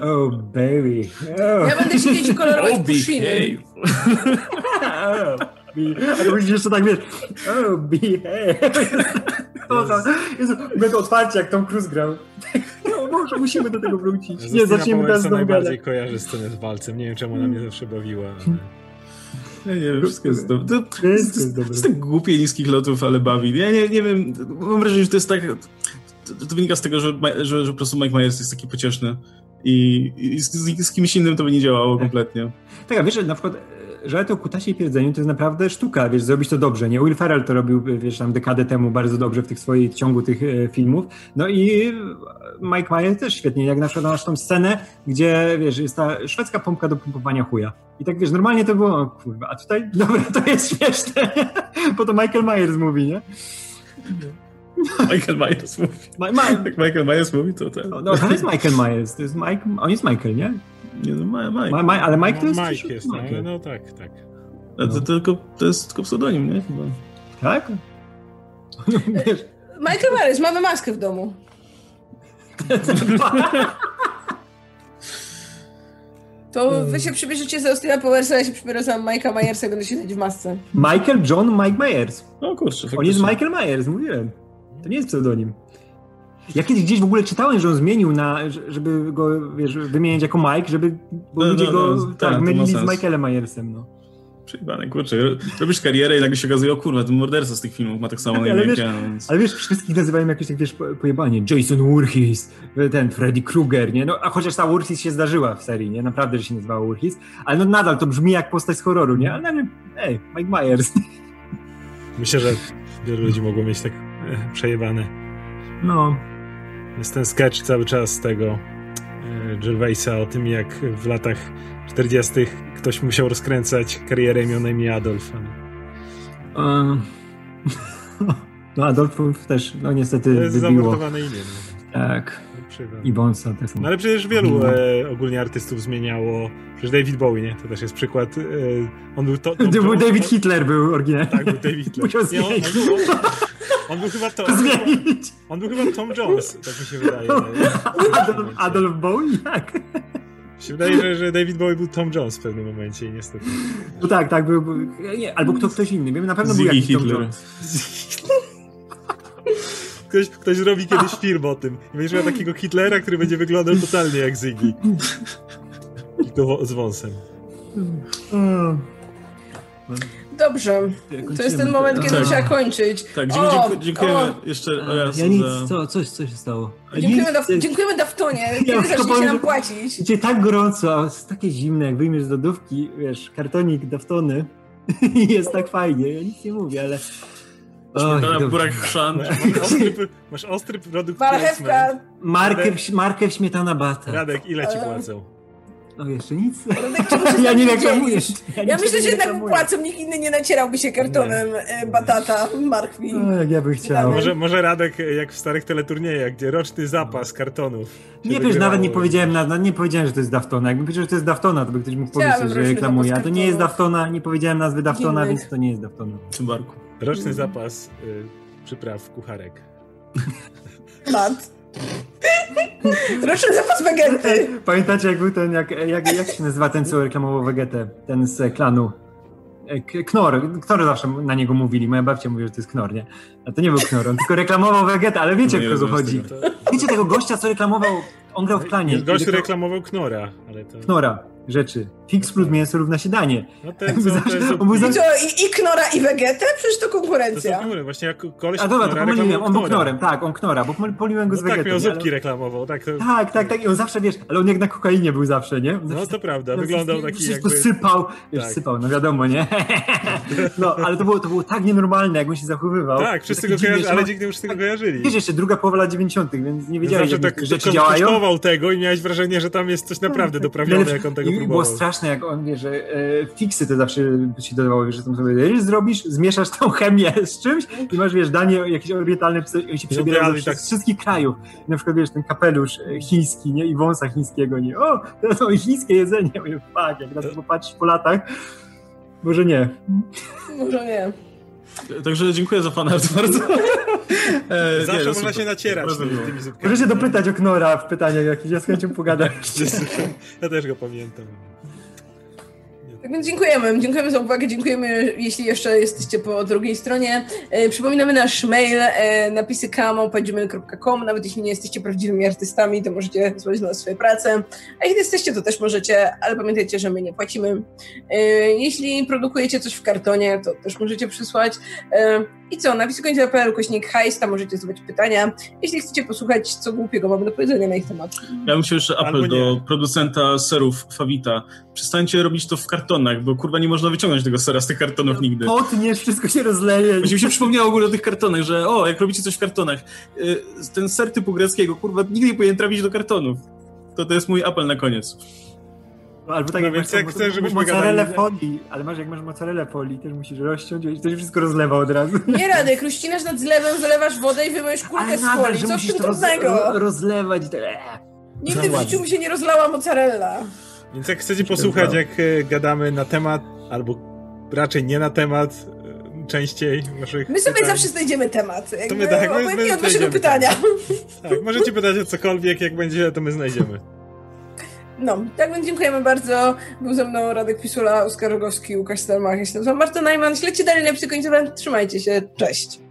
oh baby. Oh. Ja będę siedzieć i kolorować Oh, pushiny. behave. Oh, A to musisz jeszcze tak wiesz. Oh, behave. O, to, Jezu, będę otwarcie, jak Tom Cruise grał. No może musimy do tego wrócić. Nie, zaczniemy teraz znowu najbardziej gadać. kojarzę scenę z walcem. Nie wiem, czemu ona mnie zawsze bawiła. Ja nie wiem, wszystko jest dobre. To, jest, jest dobre. jest tak głupie niskich lotów, ale bawi. Ja nie, nie wiem, mam wrażenie, że to jest tak... To, to wynika z tego, że, że, że po prostu Mike Myers jest taki pocieszny i, i z, z, z kimś innym to by nie działało kompletnie. Tak, a wiesz, że na przykład żart o kutasie i pierdzeniu to jest naprawdę sztuka, wiesz, zrobić to dobrze, nie? Will Ferrell to robił, wiesz, tam dekadę temu bardzo dobrze w tych swoich ciągu tych e, filmów. No i Mike Myers też świetnie, jak na przykład masz tą scenę, gdzie, wiesz, jest ta szwedzka pompka do pompowania chuja. I tak, wiesz, normalnie to było, o kurwa, a tutaj, dobra, to jest śmieszne, bo to Michael Myers mówi, nie? Michael Myers mówi. Ma, ma, Jak Michael Myers mówi, to ten... no, to jest Michael Myers, to jest Mike, on jest Michael, nie? Nie, no, Ma- Mike. Ma, ma, ale Mike to No, jest... Mike jest, no, ale Michael. no tak, tak. A to, to, tylko, to jest tylko pseudonim, nie? Chyba. Tak? Michael Myers, mamy maskę w domu. To wy się przybierzecie za Austina Powersa, ja się przybiorę za Mike'a Myersa i będę siedzieć w masce. Michael John Mike Myers. O kurczę, On jest. Michael Myers, mówiłem. To nie jest pseudonim. Ja kiedyś gdzieś w ogóle czytałem, że on zmienił na, że- żeby go, wiesz, wymieniać jako Mike, żeby, bo No, ludzie no, go no, tak, tak, mylili z. Michaelem Myersem, no. Przejebane, kurczę. Robisz karierę i nagle się okazuje, o kurwa, ten morderca z tych filmów ma tak samo na Ale imię jak wiesz- więc... Ale wiesz, wszystkich nazywają jakoś tak, wiesz, po- pojebanie. Jason Voorhees, ten Freddy Krueger, nie? No, a chociaż ta Voorhees się zdarzyła w serii, nie? Naprawdę, że się nazywała Voorhees. Ale no nadal to brzmi jak postać z horroru, nie? Ale nagle, ej, Mike Myers. Myślę, że wielu ludzi mogło mieć tak e, przejebane. No. Jest ten sketch cały czas tego e, Gervaisa o tym, jak w latach 40. ktoś musiał rozkręcać karierę i miał na imię Adolf. Um, no Adolfów też, no To niestety jest wybiło. zamordowane imię. No. Tak. I Bonsa samo. No ale przecież wielu No. e, ogólnie artystów zmieniało. Przecież David Bowie, nie? To też jest przykład. E, on był to. To był David Hitler był oryginalny. Tak, był David Hitler. Nie, on, on. Był, on był chyba to. Zmienić. On był chyba Tom Jones, tak mi się wydaje. Adolf, Adolf Bowie? Jak? Mi się wydaje, że, że David Bowie był Tom Jones w pewnym momencie i niestety. No tak, tak, był, był nie, albo kto ktoś inny. Wiem, na pewno był Ziggy jakiś Tom Hitler. Jones. Ktoś, ktoś zrobi kiedyś film o tym. I będziesz miał takiego Hitlera, który będzie wyglądał totalnie jak Ziggy. Tylko z wąsem. Dobrze, to jest ten moment, kiedy Tak. trzeba kończyć. Tak, O, dziękujemy o, jeszcze raz ja nic, za... co, coś, co się stało? Dziękujemy, Nic, Daf- dziękujemy Daftonie, Ja kiedy zaczniecie powiem, nam płacić. Będzie tak gorąco, a jest takie zimne, jak wyjmiesz z lodówki, wiesz, kartonik daftony i jest tak fajnie. Ja nic nie mówię, ale... Śmietana, burak chrzan. Masz ostry, masz ostry produkt Marchewka, Markew, markew, śmietana, bata. Radek, ile ci płacą? O, jeszcze nic? Ja nie reklamuję. Ja niczego myślę, że nie jednak płacą, nikt inny nie nacierałby się kartonem e, batata, marchwi. O, jak ja bym chciał. Może, może Radek, jak w starych teleturniejach, gdzie roczny zapas kartonów. Nie wiesz, nawet nie powiedziałem, na, nie powiedziałem, że to jest Daftona. Jakbym powiedział, że to jest Daftona, to by ktoś mógł Chciałabym powiedzieć, że reklamuje. A to nie jest. Daftona, nie powiedziałem nazwy Daftona, Innych. więc to nie jest Daftona. Cymbarku. Roczny zapas y, przypraw kucharek. Lat. Roczny zapas wegenty. Pamiętacie, jak był ten, jak, jak, jak się nazywa ten, co reklamował Vegetę? Ten z klanu. E, Knor. Knor zawsze na niego mówili. Moja babcia mówi, że to jest Knor, nie? A to nie był Knor, on tylko reklamował Vegetę, ale wiecie, No o kogo chodzi. Wiecie tego gościa, co reklamował, on grał w klanie. Gość reklamował Knora, ale to... Knora, rzeczy. Fix plus mięso równa się danie. No ten, co, to jest... On był I zawsze- i, i Knora i Wegetę? Przecież to To konkurencja. Knury, właśnie jak koleś A dobra, to pomyliłem, on był. Knorem, tak, on Knora, bo pomyliłem go z No tak, Vegetą. miał nie? Ale- zupki reklamował, tak. To, Tak, tak, tak. I on zawsze, wiesz, ale on jak na kokainie był zawsze, nie? No zawsze to prawda, tak- wyglądał taki Wszystko jakby... sypał, wiesz, Tak. sypał, no wiadomo, nie? No, ale to było, to było tak nienormalne, jak on się zachowywał. Tak, wszyscy go kojarzy, dziwny, ale nikt już tego kojarzyli. Wiesz, jeszcze druga połowa lat 90., więc nie wiedziałeś, Zawsze jak tak rzeczy działają. tego i miałeś wrażenie, że tam jest coś naprawdę doprawione, jak on tego próbował. Straszne, jak on wie, że e, fiksy to zawsze się dodawało, wiesz, że tam sobie ryż zrobisz, zmieszasz tą chemię z czymś i masz, wiesz, danie jakieś orientalne, psy- i on się przebierał Obiady, z tak. tak. wszystkich krajów. I na przykład, wiesz, ten kapelusz e, chiński, nie? I wąsa chińskiego, nie? O, to są chińskie jedzenie. Ja mówię, fuck, jak na to popatrzysz po latach, może nie. Może nie. Także dziękuję za fanart bardzo. E, Zawsze nie, można się nacierać tymi, tymi zupkami. Możecie dopytać o Knora w pytaniach jakichś, ja z chęcią pogadam. Ja też go pamiętam. Tak więc dziękujemy. Dziękujemy za uwagę, dziękujemy, jeśli jeszcze jesteście po drugiej stronie. E, przypominamy nasz mail, e, napisy kamo.gmail.com. Nawet jeśli nie jesteście prawdziwymi artystami, to możecie złożyć na swoje prace. A jeśli jesteście, to też możecie, ale pamiętajcie, że my nie płacimy. E, jeśli produkujecie coś w kartonie, to też możecie przysłać. E, I co, napisy końca.pl, kośnik hajs, tam możecie zadać pytania. Jeśli chcecie posłuchać, co głupiego mamy do powiedzenia na ich temat. Ja bym jeszcze apel do producenta serów Fawita. Przestańcie robić to w kartonach, bo kurwa nie można wyciągnąć tego sera z tych kartonów nigdy. Potniesz, wszystko się rozleje. Właśnie mi się przypomniało w ogóle o tych kartonach, że o, jak robicie coś w kartonach, y, ten ser typu greckiego, kurwa, nigdy nie powinien trafić do kartonów. To to jest mój apel na koniec. Albo tak No jak więc masz jak chcesz, gadali- folii, ale masz jak masz mozzarellę folii, też musisz rozciąć i to się wszystko rozlewa od razu. Nie rady, kruścinasz nad zlewem, zalewasz wodę i wymyjesz kulkę z folii. Co w tym to roz, trudnego? ro, rozlewać i tak. Nigdy w życiu mi się nie rozlała mozzarella. Więc jak chcecie posłuchać, jak e, gadamy na temat, albo raczej nie na temat, e, częściej naszych My sobie pytań, zawsze znajdziemy temat. Jakby my tak, my- my obojętnie od waszego pytania. Tak, możecie pytać o cokolwiek, jak będzie, to my znajdziemy. No, tak więc dziękujemy bardzo. Był ze mną Radek Pisula, Oskar Rogowski, Łukasz Stelmach. Jestem Marta Najman. Śledźcie dalej na psy końcowe. Trzymajcie się. Cześć.